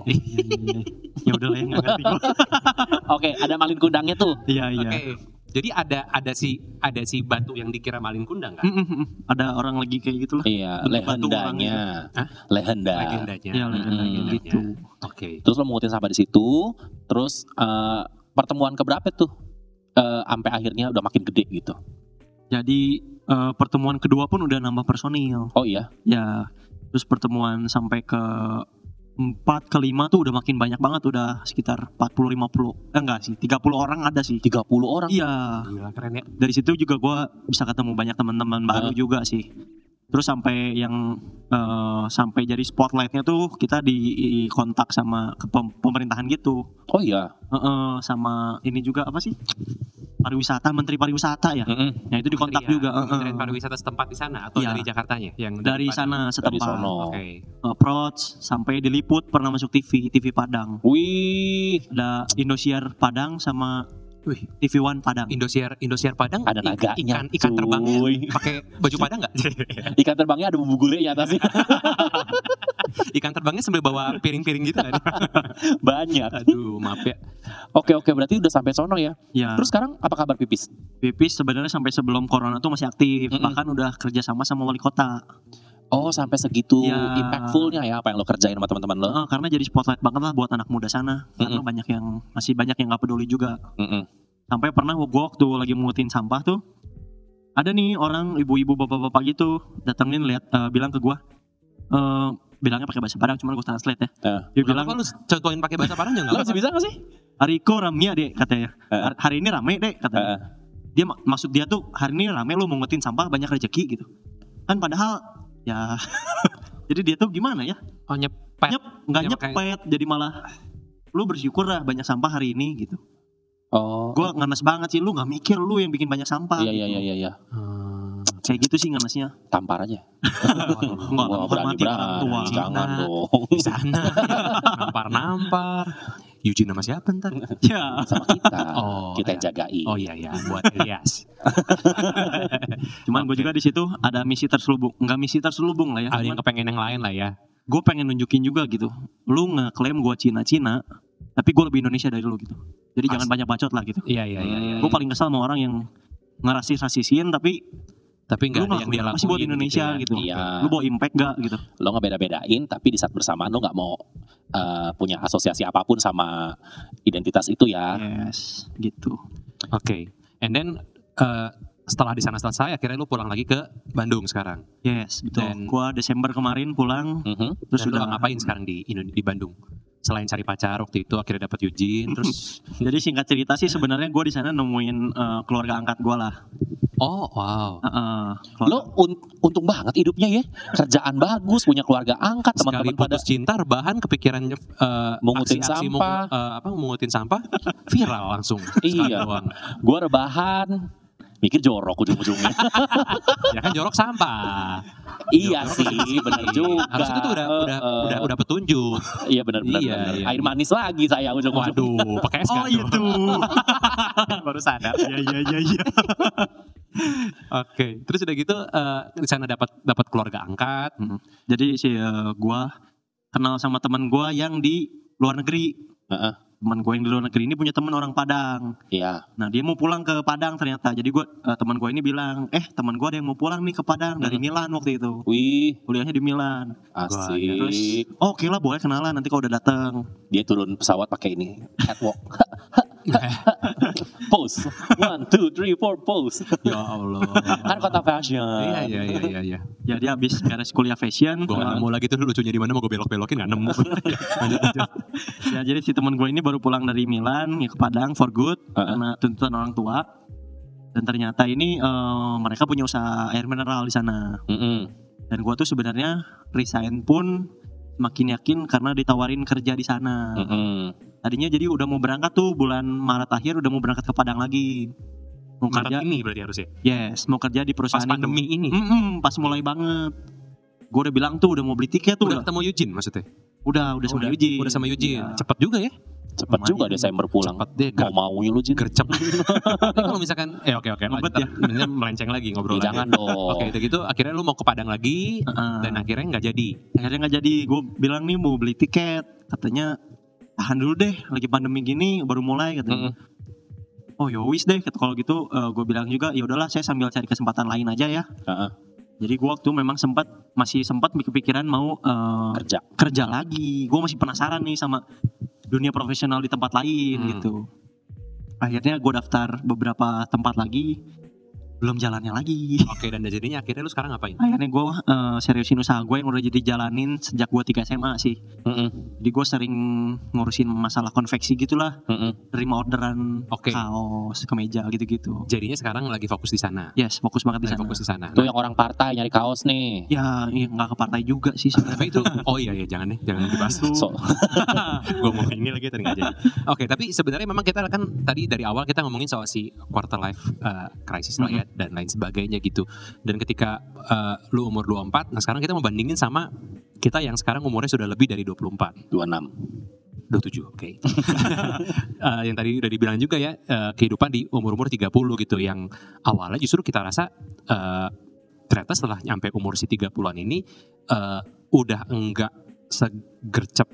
Ya udah lah ya nggak ngerti. Oke, ada malin kundangnya tuh. Iya iya. Oke. Jadi ada ada si ada si batu yang dikira malin kundang kan? Mm. Ada orang lagi kayak gitu lah. Iya, lehendanya. Hah? Legenda. Legendanya. Iya, legenda Mm-mm. gitu. Oke. Terus lo mengutin sampah di situ, terus eh, pertemuan keberapa tuh? Eh, sampai akhirnya udah makin gede gitu. Jadi eh, pertemuan kedua pun udah nambah personil. Oh iya, Ya, terus pertemuan sampai ke empat ke lima tuh udah makin banyak banget udah sekitar 40 50. Eh enggak sih, 30 orang ada sih. 30 orang. Iya, Gila keren ya. dari situ juga gua bisa ketemu banyak teman-teman baru juga sih. Terus sampai yang eh, sampai jadi spotlightnya tuh kita di kontak sama ke pem- pemerintahan gitu. Oh iya. Heeh, sama ini juga apa sih? Pariwisata, Menteri Pariwisata ya. Mm-mm. Nah itu dikontak Kementerian- juga. heeh. Kementerian pariwisata setempat di sana atau Iya. dari Jakartanya yang Dari sana Dari setempat. sono. Oke. Eh, Prots sampai diliput pernah masuk TV, TV Padang. Wih, Ada Indosiar Padang sama Wih. TV One Padang. Indosiar Indosiar Padang ada naganya. ikan ikan terbangnya pakai baju Padang nggak? Ikan terbangnya ada bumbu gulai atasnya. ikan terbangnya sambil bawa piring-piring gitu kan? Banyak. Aduh, maaf ya. Oke oke berarti udah sampai sono ya. Ya, Terus sekarang apa kabar pipis? Pipis sebenarnya sampai sebelum corona tuh masih aktif, Mm-mm. bahkan udah kerja sama sama wali kota. Oh sampai segitu Ya. impactfulnya ya apa yang lo kerjain sama teman-teman lo? Eh, karena jadi spotlight banget lah buat anak muda sana. Karena banyak yang masih banyak yang nggak peduli juga. Mm-mm. Sampai pernah gue waktu lagi mengutin sampah tuh, ada nih orang ibu-ibu bapak-bapak gitu datengin lihat eh, bilang ke gue, eh bilangnya pakai bahasa Padang, cuman gue translate ya. Eh. Dia Bilang bilang lu contohin pakai bahasa Padang Lo juga nggak masih bisa gak sih? Hariko ramnya deh katanya. Har- Hari ini rame deh katanya. Eh. Dia mak- maksud dia tuh hari ini rame lu mengutin sampah banyak rezeki gitu. Kan padahal ya jadi dia tuh gimana ya? Oh nyepet. Nyep, nggak makanya- nyepet jadi malah lu bersyukur lah banyak sampah hari ini gitu. Oh. Gua ngenes banget sih lu nggak mikir lu yang bikin banyak sampah. Iya iya iya iya iya. Hmm. Kayak gitu sih ngenesnya. Tampar aja. Menghormati orang tua. berani. Jangan dong. Di sana nampar-nampar. Eugene sama siapa ntar? Ya. Sama kita. Oh, kita yang ya. jagain. Oh iya iya buat Elias. Cuman gue Oke. juga di situ ada misi terselubung. Enggak misi terselubung lah ya. Ada yang kepengen yang lain lah ya. gue pengen nunjukin juga gitu. Lu ngeklaim gue Cina-Cina, tapi gue lebih Indonesia dari lu gitu. Jadi Pas. jangan banyak bacot lah gitu. Iya iya iya. iya. Gue paling kesal sama orang yang ngerasis-rasisin tapi Tapi nggak lu ada yang dia lakuin. buat Indonesia ya. gitu. Iya. Lu bawa impact gak gitu. Lo ngebeda-bedain tapi di saat bersamaan lo nggak mau eh, punya asosiasi apa pun sama identitas itu ya. Yes, gitu. Oke. And then eh, setelah di sana selesai, akhirnya lu pulang lagi ke Bandung sekarang. Yes, betul. Dan- Gua Desember kemarin pulang Mhm. terus Dan lu sudah ngapain sekarang di di Bandung? Selain cari pacar waktu itu akhirnya dapat Eugene, terus Jadi singkat cerita sih sebenarnya gue di sana nemuin eh, keluarga angkat gue lah. oh wow. Keluarga- Lo un- untung banget hidupnya ya. Kerjaan bagus, punya keluarga angkat, teman-teman pada putus cinta, rebahan kepikiran eh, Mengutin sampah. mengu- eh, apa mengutin sampah viral langsung. Iya. gua rebahan mikir jorok ujung-ujungnya. Ya kan jorok sampah. iya Jorok sih, benar sih. juga. Harusnya itu udah udah Eh, eh. udah udah petunjuk. Iya benar benar. Iya, benar. iya, Air iya. manis lagi saya ujung-ujung. Waduh, pakai es Oh itu. baru sadar. Iya iya iya iya. Oke, terus udah gitu eh, di sana dapat dapat keluarga angkat. Jadi si eh, gua kenal sama teman gua yang di luar negeri. Heeh. Teman gua yang di luar negeri ini punya teman orang Padang. Iya. Nah dia mau pulang ke Padang ternyata. Jadi gua eh, teman gua ini bilang, eh teman gua ada yang mau pulang nih ke Padang dari Milan waktu itu. Wih, Kuliahnya di Milan. asik. Terus, oh, oke lah boleh kenalan nanti kalau udah datang. Dia turun pesawat pakai ini catwalk. pose. One, two, three, four, pose. ya Allah. kan kota fashion. Iya iya iya iya. iya. Ya dia habis beres kuliah fashion. Gue gak pulang. nemu lagi tuh lucunya di mana mau gue belok-belokin gak nemu. lanjut, lanjut. Ya jadi si teman gue ini baru pulang dari Milan ya ke Padang for good Heeh. karena tuntutan orang tua. Dan ternyata ini eh, mereka punya usaha air mineral di sana. Mm-mm. Dan gue tuh sebenarnya resign pun makin yakin karena ditawarin kerja di sana. Mm-mm. Tadinya jadi udah mau berangkat tuh bulan Maret akhir udah mau berangkat ke Padang lagi. mau Maret kerja ini berarti harusnya. yes mau kerja di Pas perusahaan itu. pandemi ini. Mm-mm, pas mulai banget gue udah bilang tuh udah mau beli tiket tuh Udah udah ketemu Eugene maksudnya? Udah udah sama udah, Yuji Udah sama Eugene. Iya. Cepet juga ya. Cepet juga Lumayan. Desember pulang. Cepet deh. Mau maunya lu Jin. gercep. Tapi kalau misalkan eh oke oke Ngebet. Sebenarnya melenceng lagi ngobrol Ya, jangan dong. Oke, udah gitu akhirnya lu mau ke Padang lagi dan akhirnya nggak jadi. akhirnya nggak jadi gue bilang nih mau beli tiket katanya tahan dulu deh lagi pandemi gini baru mulai katanya Mm-mm. oh ya wis deh kalau gitu gue bilang juga ya udahlah saya sambil cari kesempatan lain aja ya Heeh. Jadi gue waktu memang sempat masih sempat kepikiran mau eh, Kerja. kerja lagi gue masih penasaran nih sama dunia profesional di tempat lain Hmm. gitu akhirnya gue daftar beberapa tempat lagi belum jalannya lagi Oke, dan jadinya akhirnya lu sekarang ngapain? akhirnya gue eh, seriusin usaha gue yang udah jadi jalanin sejak gue 3 SMA sih Mm-mm. jadi gue sering ngurusin masalah konveksi gitulah Mm-mm. terima orderan Oke. kaos kemeja gitu-gitu Jadinya sekarang lagi fokus di sana. yes fokus banget di sana fokus di sana. Tuh yang orang partai nyari kaos nih. ya iya, nggak ke partai juga sih sebenarnya tapi itu oh iya iya jangan nih jangan dibahas. So, gue mau ini lagi tadi jadi oke tapi sebenarnya memang kita kan tadi dari awal kita ngomongin soal si quarter life uh, crisis lah ya dan lain sebagainya gitu. Dan ketika uh, lu umur 24 nah sekarang kita mau bandingin sama kita yang sekarang umurnya sudah lebih dari 24 26. 27 oke. Eh, yang tadi udah dibilang juga ya eh, kehidupan di umur-umur 30 gitu. Yang awalnya justru kita rasa eh, ternyata setelah nyampe umur si 30-an ini eh, udah enggak segercep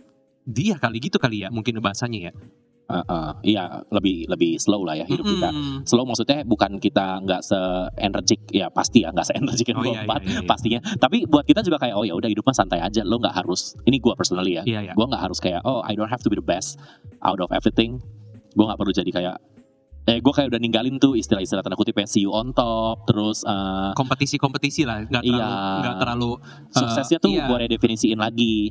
dia kali gitu kali ya mungkin bahasanya ya Heeh. Iya, lebih lebih slow lah ya hidup kita. Mm-mm. Slow maksudnya bukan kita nggak se-energik ya pasti ya nggak se-energik yang Oh, iya, 24 iya, iya, iya. pastinya. Tapi buat kita juga kayak oh ya udah hidup mah santai aja. Lo nggak harus. Ini gua personally ya. Iya ya. Gua nggak harus kayak oh I don't have to be the best out of everything. Gua nggak perlu jadi kayak eh gue kayak udah ninggalin tuh istilah-istilah tanda kutip see you on top terus eh, Kompetisi-kompetisi lah, nggak terlalu Iya. nggak terlalu eh, suksesnya tuh iya. gue redefinisiin lagi.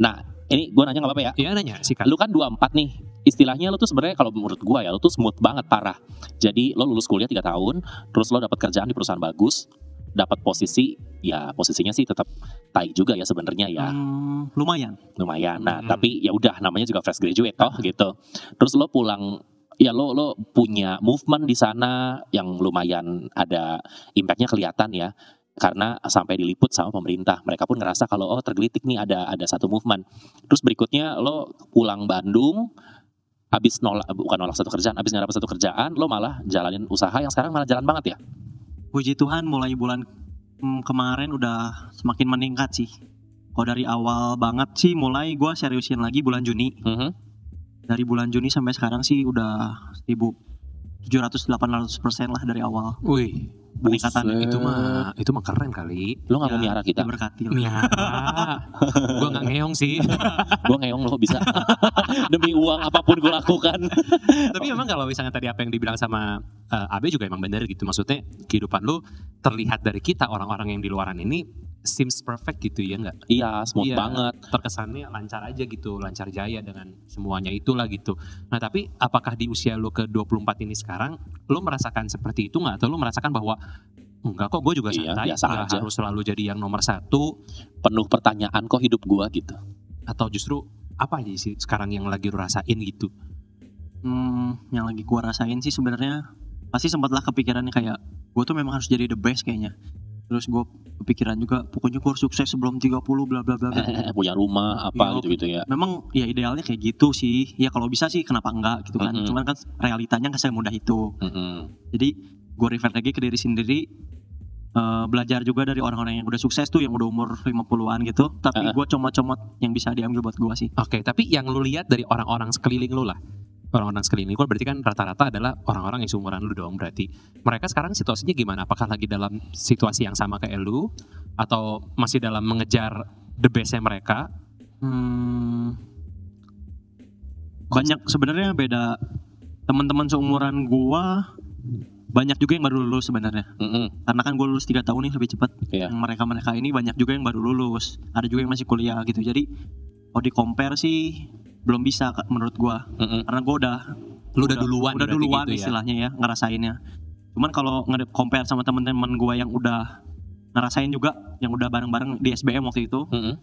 Nah ini gue nanya nggak apa-apa ya. Iya nanya sih kan. Lu kan 24 nih. Istilahnya lu tuh sebenarnya kalau menurut gua ya lu tuh smooth banget parah. Jadi lo lulus kuliah 3 tahun, terus lo dapat kerjaan di perusahaan bagus, dapat posisi ya posisinya sih tetap tai juga ya sebenarnya ya. Hmm, lumayan Lumayan. Nah, Hmm. tapi ya udah namanya juga fresh graduate toh gitu. Terus lo pulang ya lo lo punya movement di sana yang lumayan ada impactnya kelihatan ya karena sampai diliput sama pemerintah. Mereka pun ngerasa kalau oh tergelitik nih ada ada satu movement. Terus berikutnya lo pulang Bandung habis nolak bukan nolak satu kerjaan habis nggak dapat satu kerjaan lo malah jalanin usaha yang sekarang malah jalan banget ya? Puji Tuhan mulai bulan hmm, kemarin udah semakin meningkat sih. Kalau dari awal banget sih mulai gue seriusin lagi bulan Juni. Mhm. dari bulan Juni sampai sekarang sih udah 1700-800 persen lah dari awal Wih, peningkatan Buset. itu mah itu mah keren kali. lo nggak mau Ya, miara kita diberkati lah. Miara. gue nggak ngeong sih. gue ngeong lo bisa demi uang apa pun gue lakukan Tapi memang kalau misalnya tadi apa yang dibilang sama eh, Abe juga emang benar gitu. Maksudnya kehidupan lu terlihat dari kita orang-orang yang di luaran ini seems perfect gitu ya nggak? iya smooth Iya. banget Terkesannya lancar aja gitu, lancar jaya dengan semuanya itulah gitu. Nah tapi apakah di usia lu ke 24 ini sekarang lu merasakan seperti itu nggak? Atau lu merasakan bahwa enggak kok gue juga Iya, santai, biasa nggak aja. harus selalu jadi yang nomor satu penuh pertanyaan kok hidup gua gitu atau justru apa aja sih sekarang yang lagi lu rasain gitu? Hmm, yang lagi gua rasain sih sebenarnya pasti sempatlah kepikirannya kayak gue tuh memang harus jadi the best kayaknya. Terus gue kepikiran juga pokoknya gue harus sukses sebelum 30 bla bla bla. punya rumah apa Iya. gitu-gitu ya memang ya idealnya kayak gitu sih. Ya kalau bisa sih kenapa enggak gitu kan. Mm-mm. Cuman kan realitanya nggak semudah itu. Mm-mm. Jadi gue revert lagi ke diri sendiri eh, belajar juga dari orang-orang yang udah sukses tuh yang udah umur 50-an gitu. Tapi Uh-uh. gue comot-comot yang bisa diambil buat gue sih. Oke, tapi yang lu lihat dari orang-orang sekeliling lu lah. Orang-orang sekeliling lu berarti kan rata-rata adalah orang-orang yang seumuran lu dong berarti. Mereka sekarang situasinya gimana? Apakah lagi dalam situasi yang sama kayak lu atau masih dalam mengejar the bestnya mereka? Hmm, banyak sebenarnya beda teman-teman seumuran gua banyak juga yang baru lulus sebenarnya Mm-mm. karena kan gue lulus tiga tahun nih lebih cepat yang mereka mereka ini banyak juga yang baru lulus ada juga yang masih kuliah gitu jadi kalau di compare sih belum bisa menurut gua Mm-mm. karena gua udah Lu udah, duluan udah berarti duluan gitu ya. istilahnya ya ngerasainnya cuman kalau nge compare sama teman-teman gua yang udah ngerasain juga yang udah bareng-bareng di SBM waktu itu Mm-mm.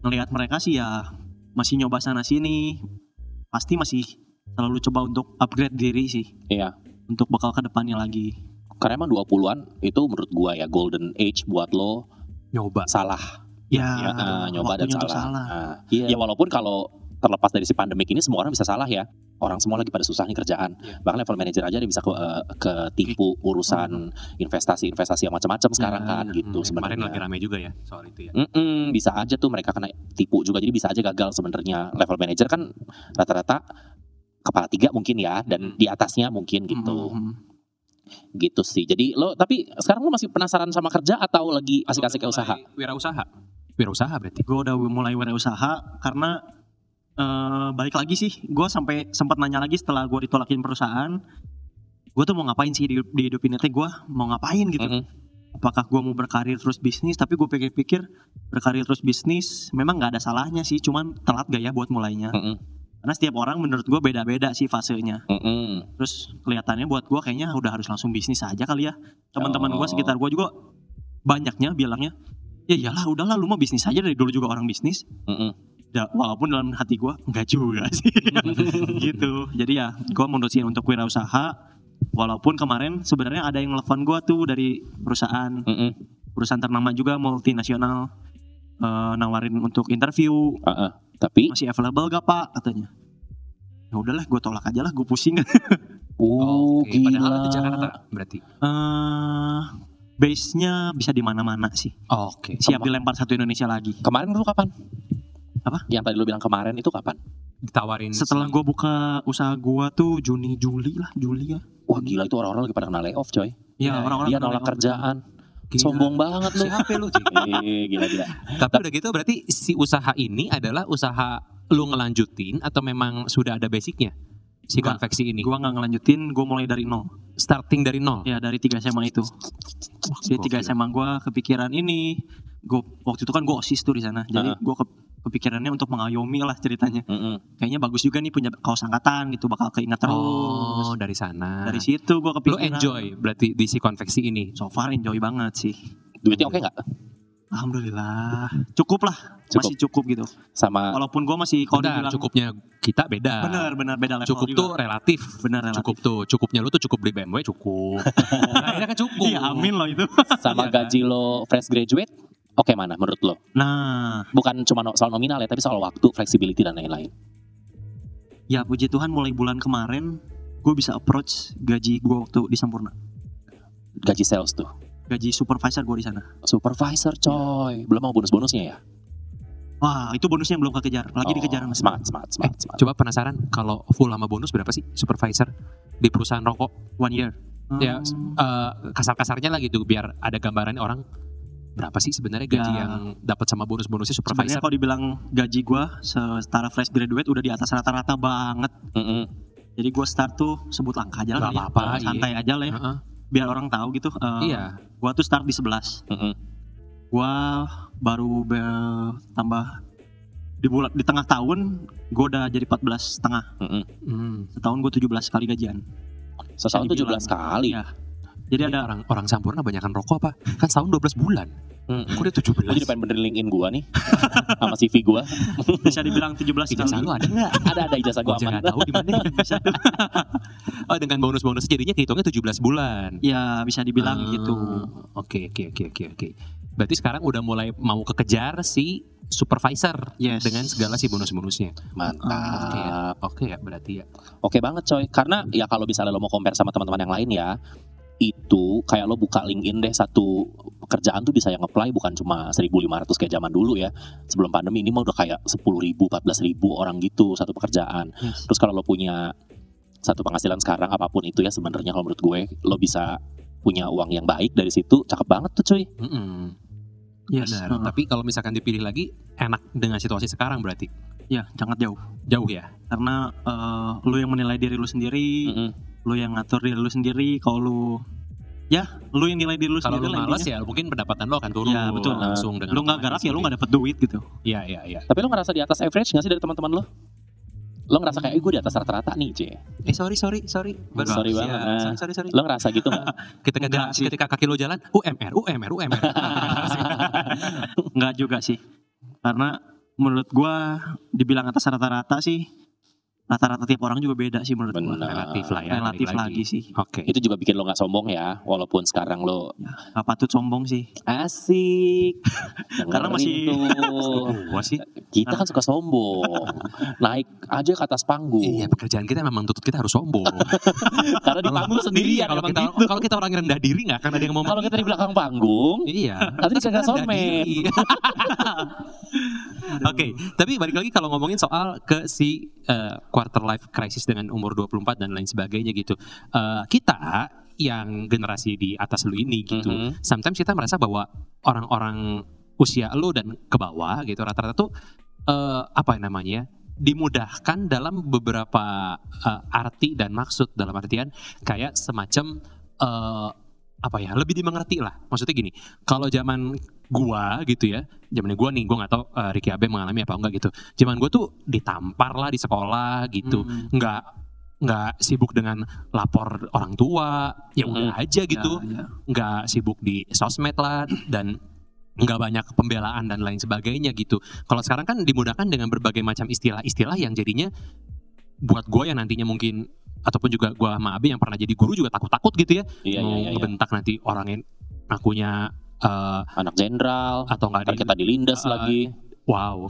ngelihat mereka sih ya masih nyoba sana sini pasti masih selalu coba untuk upgrade diri sih Iya. untuk bakal ke depannya lagi. Karena emang 20-an itu menurut gua ya golden age buat lo Nyoba. salah. Ya, Ya, ah, nyoba dan untuk salah. Ah, Ya walaupun kalau terlepas dari si pandemik ini semua orang bisa salah ya. Orang semua lagi pada susah nih kerjaan. Iya. Bahkan level manager aja dia bisa ke eh, ketipu urusan investasi-investasi yang macam-macam sekarang kan gitu Hmm, kemarin sebenarnya. lagi rame juga ya soal itu ya. Mm-mm, bisa aja tuh mereka kena tipu juga jadi bisa aja gagal sebenarnya level manager kan rata-rata kepala tiga mungkin ya dan Hmm. di atasnya mungkin gitu Mhm. gitu sih jadi lo tapi sekarang lo masih penasaran sama kerja atau lagi asik-asik usaha Wirausaha. Wirausaha berarti. Gue udah mulai wirausaha karena eh, balik lagi sih, gue sampai sempat nanya lagi setelah gue ditolakin perusahaan, gue tuh mau ngapain sih di, di hidup ini teh gue mau ngapain gitu. Mm-mm. Apakah gue mau berkarir terus bisnis? Tapi gue pikir-pikir berkarir terus bisnis memang nggak ada salahnya sih, cuman telat gak ya buat mulainya. Mm-mm. Karena setiap orang menurut gue beda-beda sih fasenya. Mm-mm. Terus kelihatannya buat gue kayaknya udah harus langsung bisnis aja kali ya. Teman-teman gue Oh. sekitar gue juga banyaknya bilangnya, ya iyalah udahlah lu mau bisnis aja dari dulu juga orang bisnis. Mm-mm. Ya, walaupun dalam hati gue enggak juga sih gitu. Jadi ya gue mutusin untuk wirausaha. Walaupun kemarin sebenarnya ada yang telepon gue tuh dari perusahaan Mm-mm. perusahaan ternama juga multinasional eh, nawarin untuk interview Uh-uh. tapi masih available gak pak katanya. Ya udahlah gue tolak aja lah gue pusing. oh Oke, padahal gila itu Jakarta berarti. eh base-nya bisa di mana-mana sih. Oke. Siap dilempar satu Indonesia lagi. kemarin lu kapan Apa? yang tadi lu bilang kemarin itu kapan Ditawarin Setelah gue buka usaha gue tuh Juni Juli lah Juli ya. wah gila itu orang-orang lagi pada kena layoff coy Ya, orang-orang dia nolak kerjaan Gila. sombong banget lu Siapa lu? Eh, gila gila Tapi udah gitu berarti si usaha ini adalah usaha lu ngelanjutin atau memang sudah ada basicnya si Enggak. konveksi ini? Gue nggak ngelanjutin, gue mulai dari nol. Starting dari nol. Ya dari tiga SMA itu. Di tiga. SMA gue kepikiran ini. Gue waktu itu kan gue osis tuh di sana. Jadi Heeh. gue kepikirannya untuk mengayomi lah ceritanya. Mm-mm. Kayaknya bagus juga nih punya kaos angkatan gitu, bakal keingat terus. Oh, dari sana. Dari situ gue Lu kepikiran. enjoy berarti di si konveksi ini. So far enjoy banget sih. duitnya oke nggak Alhamdulillah. Cukup lah. Cukup. Masih cukup gitu. sama Walaupun gue masih kalau Bentar, cukupnya kita beda. benar benar beda level Cukup juga. tuh relatif. benar relatif. Cukup tuh, cukupnya lu tuh cukup beli BMW cukup. nah, kan cukup. Iya amin loh itu. sama Iya kan? gaji lo fresh graduate oke mana menurut lo Nah bukan cuma soal nominal ya tapi soal waktu flexibility dan lain-lain ya puji Tuhan mulai bulan kemarin gue bisa approach gaji gue waktu di Sampurna. gaji sales tuh Gaji supervisor gue di sana. supervisor coy belum mau bonus-bonusnya ya Wah itu bonusnya yang belum kekejar. Lagi Oh, dikejar sama smart smart smart, smart. Coba penasaran kalau full sama bonus berapa sih supervisor di perusahaan rokok? one year. Ya, Hmm, Eh, kasar-kasarnya lah gitu biar ada gambaran orang berapa sih sebenarnya gaji Ya. yang dapat sama bonus-bonusnya Sebenarnya supervisor? kalau dibilang gaji gue setara fresh graduate udah di atas rata-rata banget. Mm-mm. Jadi gue start tuh sebut angka aja lah. Ya. apa-apa, iya. Santai aja lah ya. Heeh. Biar orang tahu gitu. Eh, Iya. Gue tuh start di 11. Mm-mm. Gue baru tambah di bulan di tengah tahun gue udah jadi 14 setengah. Mm-mm. Hmm. Setahun gue 17 kali gajian. Setahun Bisa 17 kali Iya. Jadi ada orang orang Sampurna banyakan rokok apa? Kan setahun 12 bulan. Mm-mm. Kok dia Lu jadi 17? pengen benerin LinkedIn gua nih sama CV gua bisa dibilang 17 Ijazah lu ada nggak? ada ada ijazah gua aman nggak tahu di mana. oh, dengan bonus-bonus jadinya kehitungnya 17 bulan. Ya bisa dibilang Ah, gitu. Oke, oke, oke, oke, oke. Berarti sekarang udah mulai mau kekejar si supervisor Yes. dengan segala si bonus-bonusnya. Oke ya. mantap Oke ya, berarti ya. oke banget coy karena ya kalau misalnya lo mau compare sama teman-teman yang lain ya itu kayak lo buka LinkedIn deh satu pekerjaan tuh bisa yang apply bukan cuma 1.500 kayak zaman dulu ya sebelum pandemi ini mah udah kayak 10.000 14.000 orang gitu satu pekerjaan Yes. terus kalau lo punya satu penghasilan sekarang apa pun itu ya sebenarnya kalau menurut gue lo bisa punya uang yang baik dari situ cakep banget tuh cuy Mm-mm. Yes. Benar. Heeh. Tapi kalau misalkan dipilih lagi, enak dengan situasi sekarang berarti Ya, sangat jauh. jauh ya. Karena eh, lu yang menilai diri lu sendiri, Mm-mm. Lu yang ngatur diri lu sendiri. Kalau lu ya, lu yang nilai diri lu Kalau sendiri lu malas ya, mungkin pendapatan lo akan turun. Ya, betul. Langsung dengan Lu nggak garap ya lu nggak dapet duit gitu. Iya, iya, iya. tapi lo ngerasa di atas average gak sih dari teman-teman lo lo ngerasa kayak eh gue di atas rata-rata nih C Eh sorry, sorry, sorry. Baru Sorry siap. banget, nah. Sorry, sorry, sorry. lo ngerasa gitu gak? Ketika sih. ketika kaki lo jalan, UMR, UMR, UMR. Nggak juga sih. Karena menurut gua dibilang atas rata-rata sih rata-rata tiap orang juga beda sih menurut gua. Benar. Relatif lah ya. Relatif balik lagi sih. Oke. Itu juga bikin lo nggak sombong ya, walaupun sekarang lo Gak patut sombong sih. asik. Karena masih-. Gua sih. kita kan suka sombong. Naik aja ke atas panggung. Iya pekerjaan kita memang tuntut kita harus sombong. Karena di panggung sendirian kalau kita gitu. kalau kita orang yang rendah diri nggak akan ada yang mau Kalau kita di belakang panggung, Iya. nanti somen. diri. Oke, tapi balik lagi kalau ngomongin soal ke si eh, quarter life crisis dengan umur 24 dan lain sebagainya gitu. Eh, kita yang generasi di atas lu ini gitu. Mhm. Sometimes kita merasa bahwa orang-orang usia lu dan ke bawah gitu rata-rata tuh eh, apa namanya? dimudahkan dalam beberapa eh, arti dan maksud dalam artian kayak semacam eh, apa ya lebih dimengerti lah maksudnya gini kalau zaman gua gitu ya zaman gua nih gua nggak tahu eh, Ricky Abe mengalami apa enggak gitu zaman gua tuh ditampar lah di sekolah gitu Hmm. nggak nggak sibuk dengan lapor orang tua ya udah aja gitu Ya, ya. nggak sibuk di sosmed lah dan nggak banyak pembelaan dan lain sebagainya gitu. Kalau sekarang kan dimudahkan dengan berbagai macam istilah-istilah yang jadinya buat gue yang nantinya mungkin ataupun juga gue sama Abi yang pernah jadi guru juga takut-takut gitu ya. Iya, mau iya, iya, iya. ngebentak nanti orang yang akunya eh, Anak jenderal, atau nggak ntar di kita dilindas Eh, lagi. wow.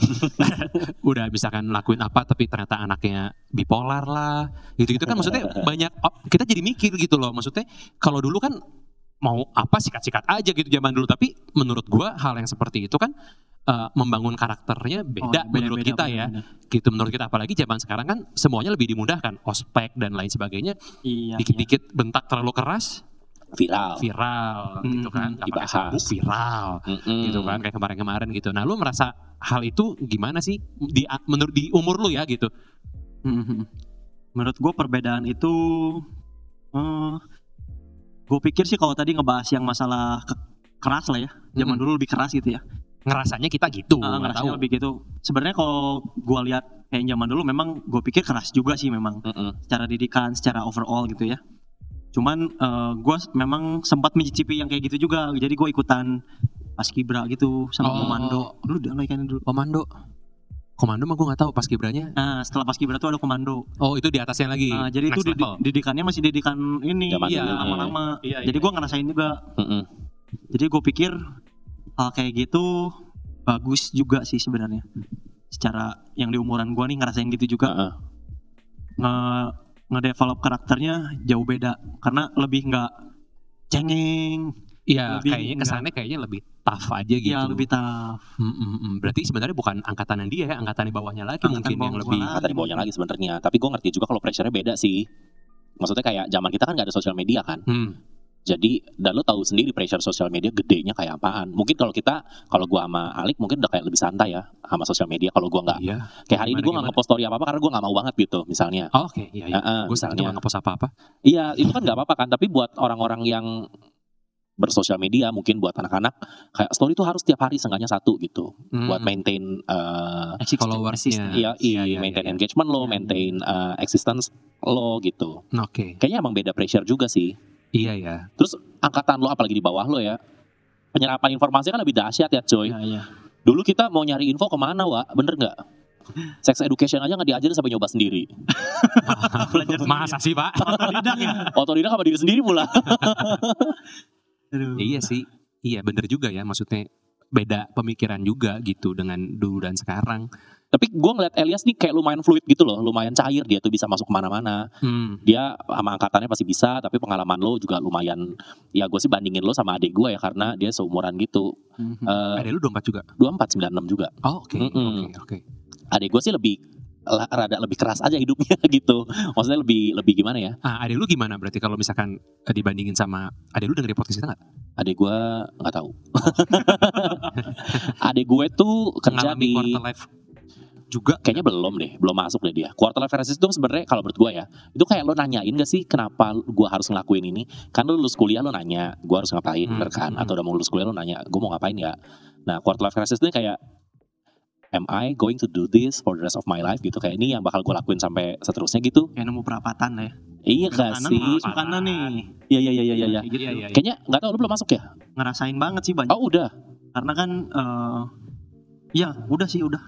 Udah misalkan lakuin apa tapi ternyata anaknya bipolar lah gitu-gitu kan. Maksudnya banyak oh, kita jadi mikir gitu loh. Maksudnya kalau dulu kan mau apa sikat-sikat aja gitu zaman dulu. Tapi menurut gua hal yang seperti itu kan eh, membangun karakternya beda Oh, menurut beda-beda, kita ya beda-beda. gitu menurut kita apalagi zaman sekarang kan semuanya lebih dimudahkan ospek dan lain sebagainya Iya. iya. dikit-dikit bentak terlalu keras Viral. viral gitu Mhm, kan dibahas. sabuk viral Mm-mm. gitu kan kayak kemarin-kemarin gitu. Nah, lu merasa hal itu gimana sih di menurut di umur lu ya gitu? Mhm. Menurut gue perbedaan itu, gue pikir sih kalau tadi ngebahas yang masalah ke- keras lah ya, zaman Mhm. dulu lebih keras gitu ya. Ngerasanya kita gitu, nggak ngerasanya tahu. lebih gitu. Sebenarnya kalau gue lihat kayak zaman dulu memang gue pikir keras juga sih memang Mm-mm. secara didikan, secara overall gitu ya. Cuman gue memang sempat mencicipi yang kayak gitu juga. Jadi gue ikutan paskibra gitu sama Oh. komando. Dulu udah nggak ikan dulu. Komando. Komando mah gue nggak tahu pas kibranya. Nah setelah paskibra tuh ada komando. Oh itu di atasnya lagi. Nah, jadi itu Next level. didikannya masih didikan ini iya, dulu, lama-lama. Iya, Jadi gue ngerasain juga. Mm-mm. Jadi gue pikir hal kayak gitu bagus juga sih sebenarnya. Secara yang di umuran gue nih ngerasain gitu juga Heeh. nge ngedevelop karakternya jauh beda karena lebih nggak cengeng, Iya, lebih kayaknya nggak- kesannya kayaknya lebih tough aja gitu. ya lebih tough. Mm, mm, mm. Berarti sebenarnya bukan angkatan yang dia ya, angkatan di bawahnya lagi Angkatan mungkin yang bawah lebih. gua Kata di bawahnya lagi sebenarnya. Tapi gue ngerti juga kalau pressure-nya beda sih. Maksudnya kayak zaman kita kan gak ada sosial media kan. Hmm. Jadi dan lo tahu sendiri pressure sosial media gedenya kayak apaan. Mungkin kalau kita kalau gua sama Alik mungkin udah kayak lebih santai ya sama sosial media. Kalau gua nggak Iya. kayak hari ini Gimana, gua nggak ngepost story apa apa karena gua nggak mau banget gitu misalnya. Oh, Oke, iya, iya. Heeh, gue sekarang misalnya. juga ngepost apa-apa. Iya itu kan nggak apa-apa kan. Tapi buat orang-orang yang bersosial media mungkin buat anak-anak kayak story itu harus tiap hari seenggaknya satu gitu Hmm. buat maintain eh followersnya. iya, Iya, iya, iya, maintain iya. engagement lo, Iya, maintain eh, existence lo gitu. Oke, Kayaknya emang beda pressure juga sih. Iya ya. Terus angkatan lo apalagi di bawah lo ya. Penyerapan informasi kan lebih dahsyat ya coy. Ya, ya. Dulu kita mau nyari info ke mana wa? Bener nggak? Sex education aja nggak diajarin sampai nyoba sendiri. Belajar. Masa sih pak? Otodidak ya. Otodidak sama diri sendiri pula. Aduh. iya sih, iya bener juga ya. Maksudnya beda pemikiran juga gitu dengan dulu dan sekarang. Tapi gue ngeliat Elias nih kayak lumayan fluid gitu loh, lumayan cair dia tuh bisa masuk ke mana-mana. Hmm. Dia sama angkatannya pasti bisa, tapi pengalaman lo juga lumayan. Ya gue sih bandingin lo sama adik gue ya karena dia seumuran gitu. Mhm. Eh Ada lu 24 juga? 24 96 juga. Oh, oke, oke, Mm-mm. oke. Adik gue sih lebih rada lebih keras aja hidupnya gitu. Maksudnya lebih lebih gimana ya? Ah, adik lu gimana berarti kalau misalkan eh, dibandingin sama adik lu dengerin podcast kita nggak? Adik gue nggak tahu. adik gue tuh kerja Mengalami di quarter life juga? kayaknya belum deh, belum masuk deh dia. Quarter life crisis itu sebenarnya kalau menurut gue ya, itu kayak lo nanyain gak sih kenapa gue harus ngelakuin ini? Kan lo lulus kuliah lo nanya, gue harus ngapain, Hmm, kan? hmm, Atau udah mau lulus kuliah lo nanya, gue mau ngapain ya? Nah, quarter life crisis itu kayak Am I going to do this for the rest of my life gitu? Kayak ini yang bakal gue lakuin sampai seterusnya gitu. Kayak nemu perapatan ya. Iya gak kanan, sih? masuk kanan nih. Iya iya iya iya iya. Iya, iya, iya. Kayaknya nggak tahu lo belum masuk ya? Ngerasain banget sih banyak. Oh udah. Karena kan eh ya udah sih udah.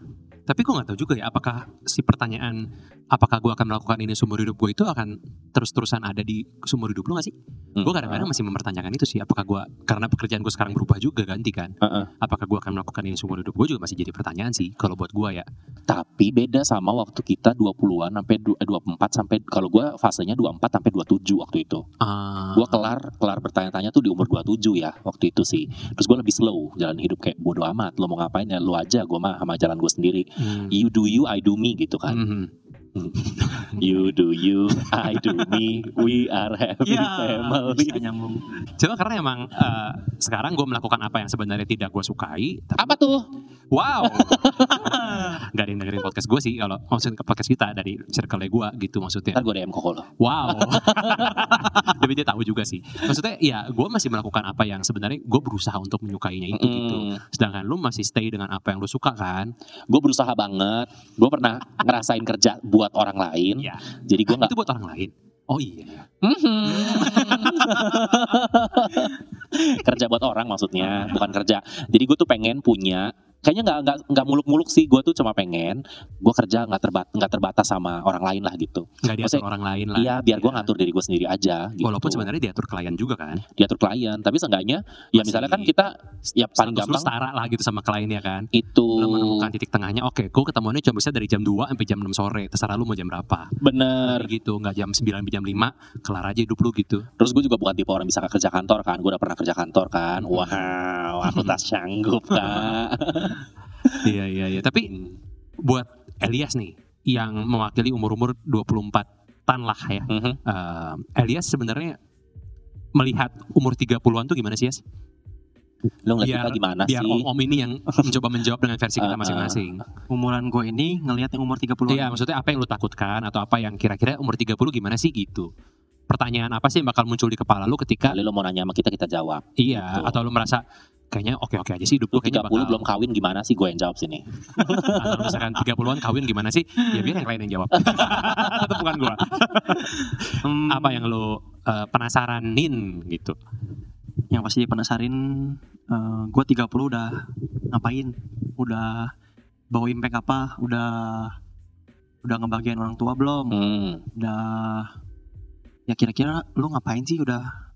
Tapi gue nggak tahu juga ya apakah si pertanyaan apakah gue akan melakukan ini seumur hidup gue itu akan terus-terusan ada di seumur hidup lu gak sih? Hmm. Gue kadang-kadang masih mempertanyakan itu sih apakah gue karena pekerjaan gue sekarang berubah juga ganti kan? Heeh. Apakah gue akan melakukan ini seumur hidup gue juga masih jadi pertanyaan sih kalau buat gue ya. Tapi beda sama waktu kita 20-an sampai du- eh, 24 sampai kalau gua fasenya 24 sampai 27 waktu itu. Ah, Gua kelar kelar bertanya-tanya tuh di umur 27 ya waktu itu sih. Terus gua lebih slow jalan hidup kayak bodo amat lo mau ngapain ya lo aja gua mah sama jalan gua sendiri. Hmm, You do you, I do me gitu kan. mhm. You do you, I do me. We are happy Ya, family. bisa nyambung. Coba karena emang eh, sekarang gue melakukan apa yang sebenarnya tidak gue sukai. Tapi, Apa tuh? wow, nggak ada yang dengerin podcast gue sih kalau maksudnya ke podcast kita dari circle gue gitu maksudnya. Ntar gue DM koko lo. Wow. Tapi dia tahu juga sih. Maksudnya ya gue masih melakukan apa yang sebenarnya gue berusaha untuk menyukainya itu gitu. Mm, Sedangkan lu masih stay dengan apa yang lu suka kan? gue berusaha banget. Gue pernah ngerasain kerja buat orang lain. Iya. Jadi gue nggak Itu buat orang lain. Oh iya. kerja buat orang maksudnya bukan kerja jadi gue tuh pengen punya kayaknya nggak nggak nggak muluk-muluk sih gue tuh cuma pengen gue kerja nggak terbat nggak terbatas sama orang lain lah gitu Nggak diatur Maksudnya, orang lain lah. iya biar gue Iya. ngatur diri gue sendiri aja gitu. Walaupun sebenarnya diatur klien juga kan. diatur klien tapi seenggaknya ya Masih misalnya kan kita ya paling gampang setara lah gitu sama kliennya kan. itu Lu menemukan titik tengahnya. Oke, gue ketemuannya cuma bisa dari jam 2 sampai jam 6 sore. Terserah lu mau jam berapa. bener Kayak gitu, nggak jam 9 sampai jam 5, kelar aja hidup lu gitu. terus gue juga bukan tipe orang bisa kerja kantor kan gue udah pernah kerja kantor kan wow aku tak sanggup kak iya, iya, iya. Tapi buat Elias nih yang mewakili umur-umur 24 tan lah ya. Mhm. Eh, Elias sebenarnya melihat umur 30-an tuh gimana sih, Yas? lu ngeliat Biar- kita gimana Biar sih om-om ini yang mencoba menjawab dengan versi kita Uh, uh. masing-masing. Umuran gue ini ngelihat yang umur 30 Iya, maksudnya apa yang lu takutkan atau apa yang kira-kira umur 30 gimana sih gitu. Pertanyaan apa sih yang bakal muncul di kepala lu ketika kali lo mau nanya sama kita kita jawab iya Gitu. atau lu merasa kayaknya oke-oke aja sih hidup lu kayaknya 30 bakal belum kawin gimana sih gue yang jawab sini atau misalkan 30-an kawin gimana sih? Ya biar yang lain yang jawab. Atau bukan gua. Hmm, Apa yang lu eh, penasaranin gitu. yang pasti penasarin eh, gue 30 udah ngapain udah bawa impact apa udah udah ngebagian orang tua belum hmm. udah ya kira-kira lu ngapain sih udah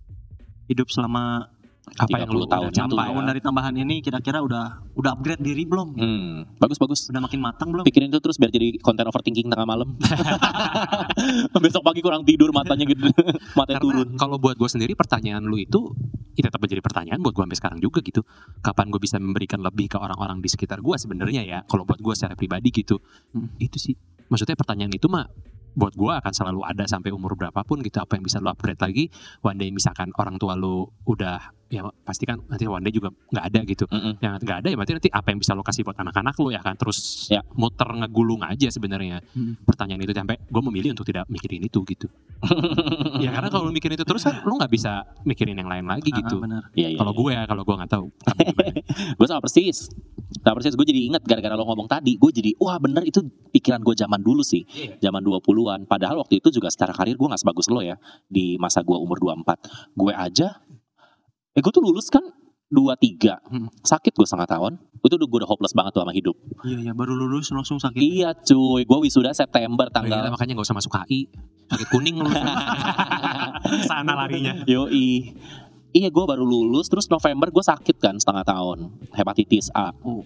hidup selama Apa yang lu 30 tahun udah itu capai? tahun dari tambahan ini kira-kira udah udah upgrade diri belum Hmm. bagus bagus udah makin matang belum pikirin itu terus biar jadi konten overthinking tengah malam besok pagi kurang tidur matanya gitu matanya Karena turun kalau buat gue sendiri pertanyaan lu itu ya tetap menjadi pertanyaan buat gue sampai sekarang juga gitu. Kapan gue bisa memberikan lebih ke orang-orang di sekitar gue sebenarnya ya. Kalau buat gue secara pribadi gitu. Hmm. Itu sih. Maksudnya pertanyaan itu mah buat gue akan selalu ada sampai umur berapapun gitu apa yang bisa lu upgrade lagi. One day misalkan orang tua lu udah ya pasti kan nanti one day juga nggak ada gitu. Mm-mm. yang nggak ada ya berarti nanti apa yang bisa lo kasih buat anak-anak lo ya kan? Terus Ya. muter ngegulung aja sebenarnya. Hmm. pertanyaan itu sampai gue memilih untuk tidak mikirin itu gitu. Ya karena kalau lo mikirin itu terus kan lo nggak bisa mikirin yang lain lagi Ah, gitu. Iya, iya, kalau iya. gue ya kalau gue nggak tahu. Gue sama persis sama persis gue jadi inget gara-gara lo ngomong tadi gue jadi wah bener itu pikiran gue zaman dulu sih Iya. zaman 20-an padahal waktu itu juga secara karir gue gak sebagus lo ya di masa gue umur 24 gue aja eh gue tuh lulus kan 23 Hmm. sakit gue setengah tahun. Itu udah gue udah hopeless banget tuh sama hidup. Iya iya baru lulus langsung sakit. Iya cuy gue wisuda September Kita tanggal makanya nggak usah masuk HI sakit kuning lo sana larinya. Yoi. Iya gue baru lulus terus November gue sakit kan setengah tahun hepatitis A. Oh.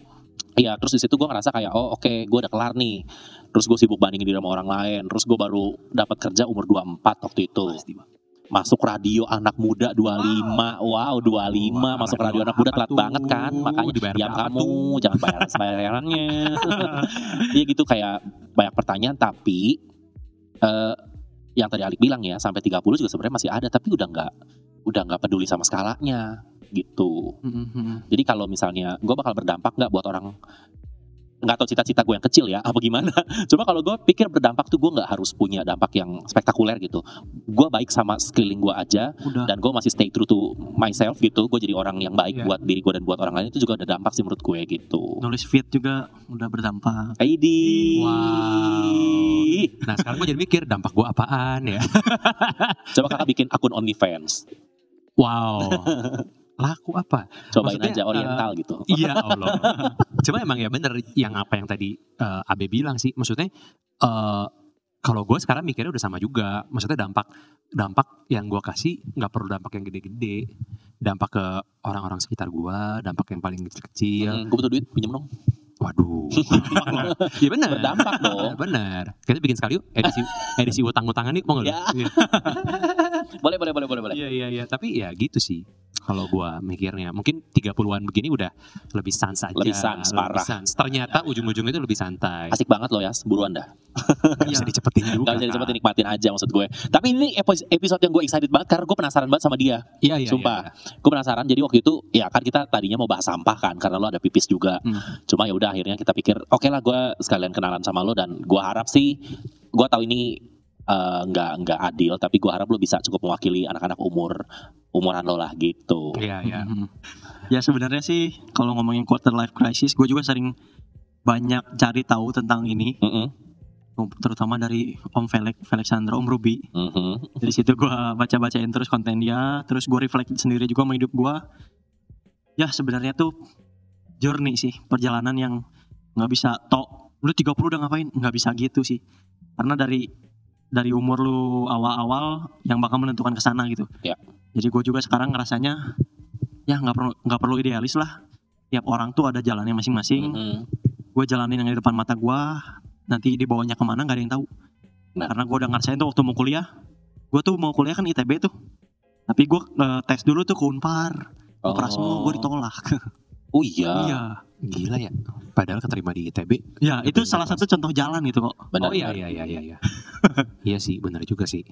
Iya terus di situ gue ngerasa kayak oh oke gue udah kelar nih. Terus gue sibuk bandingin diri sama orang lain. Terus gue baru dapat kerja umur 24 waktu itu. Masuk radio anak muda 25. Wow 25 Wah, masuk radio radio anak muda telat tuh? banget kan. Makanya Dibayar berapa kamu tuh? jangan bayar bayarannya. Iya gitu kayak banyak pertanyaan tapi eh yang tadi Alik bilang ya sampai 30 juga sebenarnya masih ada tapi udah nggak udah nggak peduli sama skalanya gitu. Hmm, hmm. Jadi kalau misalnya gue bakal berdampak nggak buat orang nggak tahu cita-cita gue yang kecil ya apa gimana. Cuma kalau gue pikir berdampak tuh gue nggak harus punya dampak yang spektakuler gitu. Gue baik sama sekeliling gue aja udah dan gue masih stay true to myself gitu. Gue jadi orang yang baik Iya. buat diri gue dan buat orang lain itu juga ada dampak sih menurut gue gitu. nulis feed juga udah berdampak Aidi. Wow. nah sekarang gue jadi mikir dampak gue apaan ya Coba kakak bikin akun OnlyFans. wow laku apa Cobain Maksudnya, aja Oriental gitu. iya Allah Cuma emang ya bener yang apa yang tadi eh, Abe bilang sih. Maksudnya eh kalau gue sekarang mikirnya udah sama juga. Maksudnya dampak dampak yang gue kasih nggak perlu dampak yang gede-gede. Dampak ke orang-orang sekitar gue, dampak yang paling kecil-kecil. Hmm, gue butuh duit, pinjam dong. Waduh. Iya bener. Berdampak dong. Bener. Kita bikin sekali yuk edisi edisi utang-utangan nih mau nggak? lu? Ya. Iya. Boleh, boleh, boleh, boleh, boleh. Iya iya iya. Tapi ya gitu sih. Kalau gua mikirnya mungkin 30-an begini udah lebih sans aja. Lebih sans, parah. sans. Ternyata ujung-ujungnya itu lebih santai. Asik banget loh ya, buruan dah. Gak bisa dicepetin juga. Gak bisa dicepetin nikmatin aja maksud gue. Tapi ini epi- episode yang gue excited banget karena gue penasaran banget sama dia. Iya iya. Sumpah. Gue penasaran. Jadi waktu itu ya kan kita tadinya mau bahas sampah kan karena lo ada pipis juga. Hmm. Cuma ya udah akhirnya kita pikir oke lah gue sekalian kenalan sama lo dan gue harap sih gue tahu ini eh, nggak nggak adil tapi gue harap lo bisa cukup mewakili anak-anak umur umuran lo lah gitu. Iya iya. Ya sebenarnya sih kalau ngomongin quarter life crisis, gue juga sering banyak cari tahu tentang ini, Mm-mm, terutama dari Om Felix, Felixandra, Om Ruby. mhm. Dari situ gue baca-bacain terus konten dia, terus gue reflect sendiri juga sama hidup gue. Ya sebenarnya tuh journey sih, perjalanan yang nggak bisa tok. Lu 30 udah ngapain? Nggak bisa gitu sih. Karena dari dari umur lu awal-awal yang bakal menentukan ke sana gitu. Ya. Jadi gue juga sekarang ngerasanya ya nggak perlu nggak perlu idealis lah. Tiap orang tuh ada jalannya masing-masing. Mhm. Gue jalanin yang di depan mata gue. Nanti di bawahnya ke mana nggak ada yang tahu. Nah. Karena gue udah ngerasain tuh waktu mau kuliah. Gue tuh mau kuliah kan ITB tuh. Tapi gue tes dulu tuh ke Unpar. Oh. Prasmo gue ditolak. Oh iya. Iya. Gila ya. Padahal keterima di ITB. Ya itu salah satu contoh jalan gitu kok. Benar. oh iya iya iya iya. Iya, iya sih benar juga sih.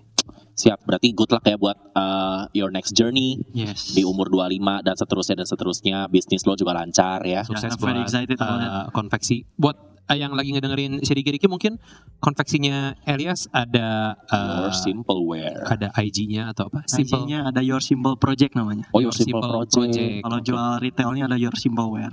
Siap. Berarti good luck ya buat uh, your next journey Yes. di umur 25 dan seterusnya dan seterusnya. Bisnis lo juga lancar ya. Sukses buat excited eh, konveksi. Buat eh, yang lagi ngedengerin si Riki Riki mungkin konveksinya Elias ada eh, Your simple wear. ada IG-nya atau apa? Simple. IG-nya ada Your Simple Project namanya. Oh, your simple, project. Kalau jual retailnya ada Your Simple Wear.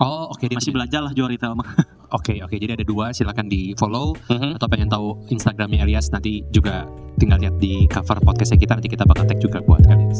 Oh oke dia Masih belajar lah jual retail mah. Oke oke jadi ada dua silakan di follow Mhm. atau pengen tahu Instagramnya Elias nanti juga tinggal lihat di cover podcastnya kita nanti kita bakal tag juga buat kalian.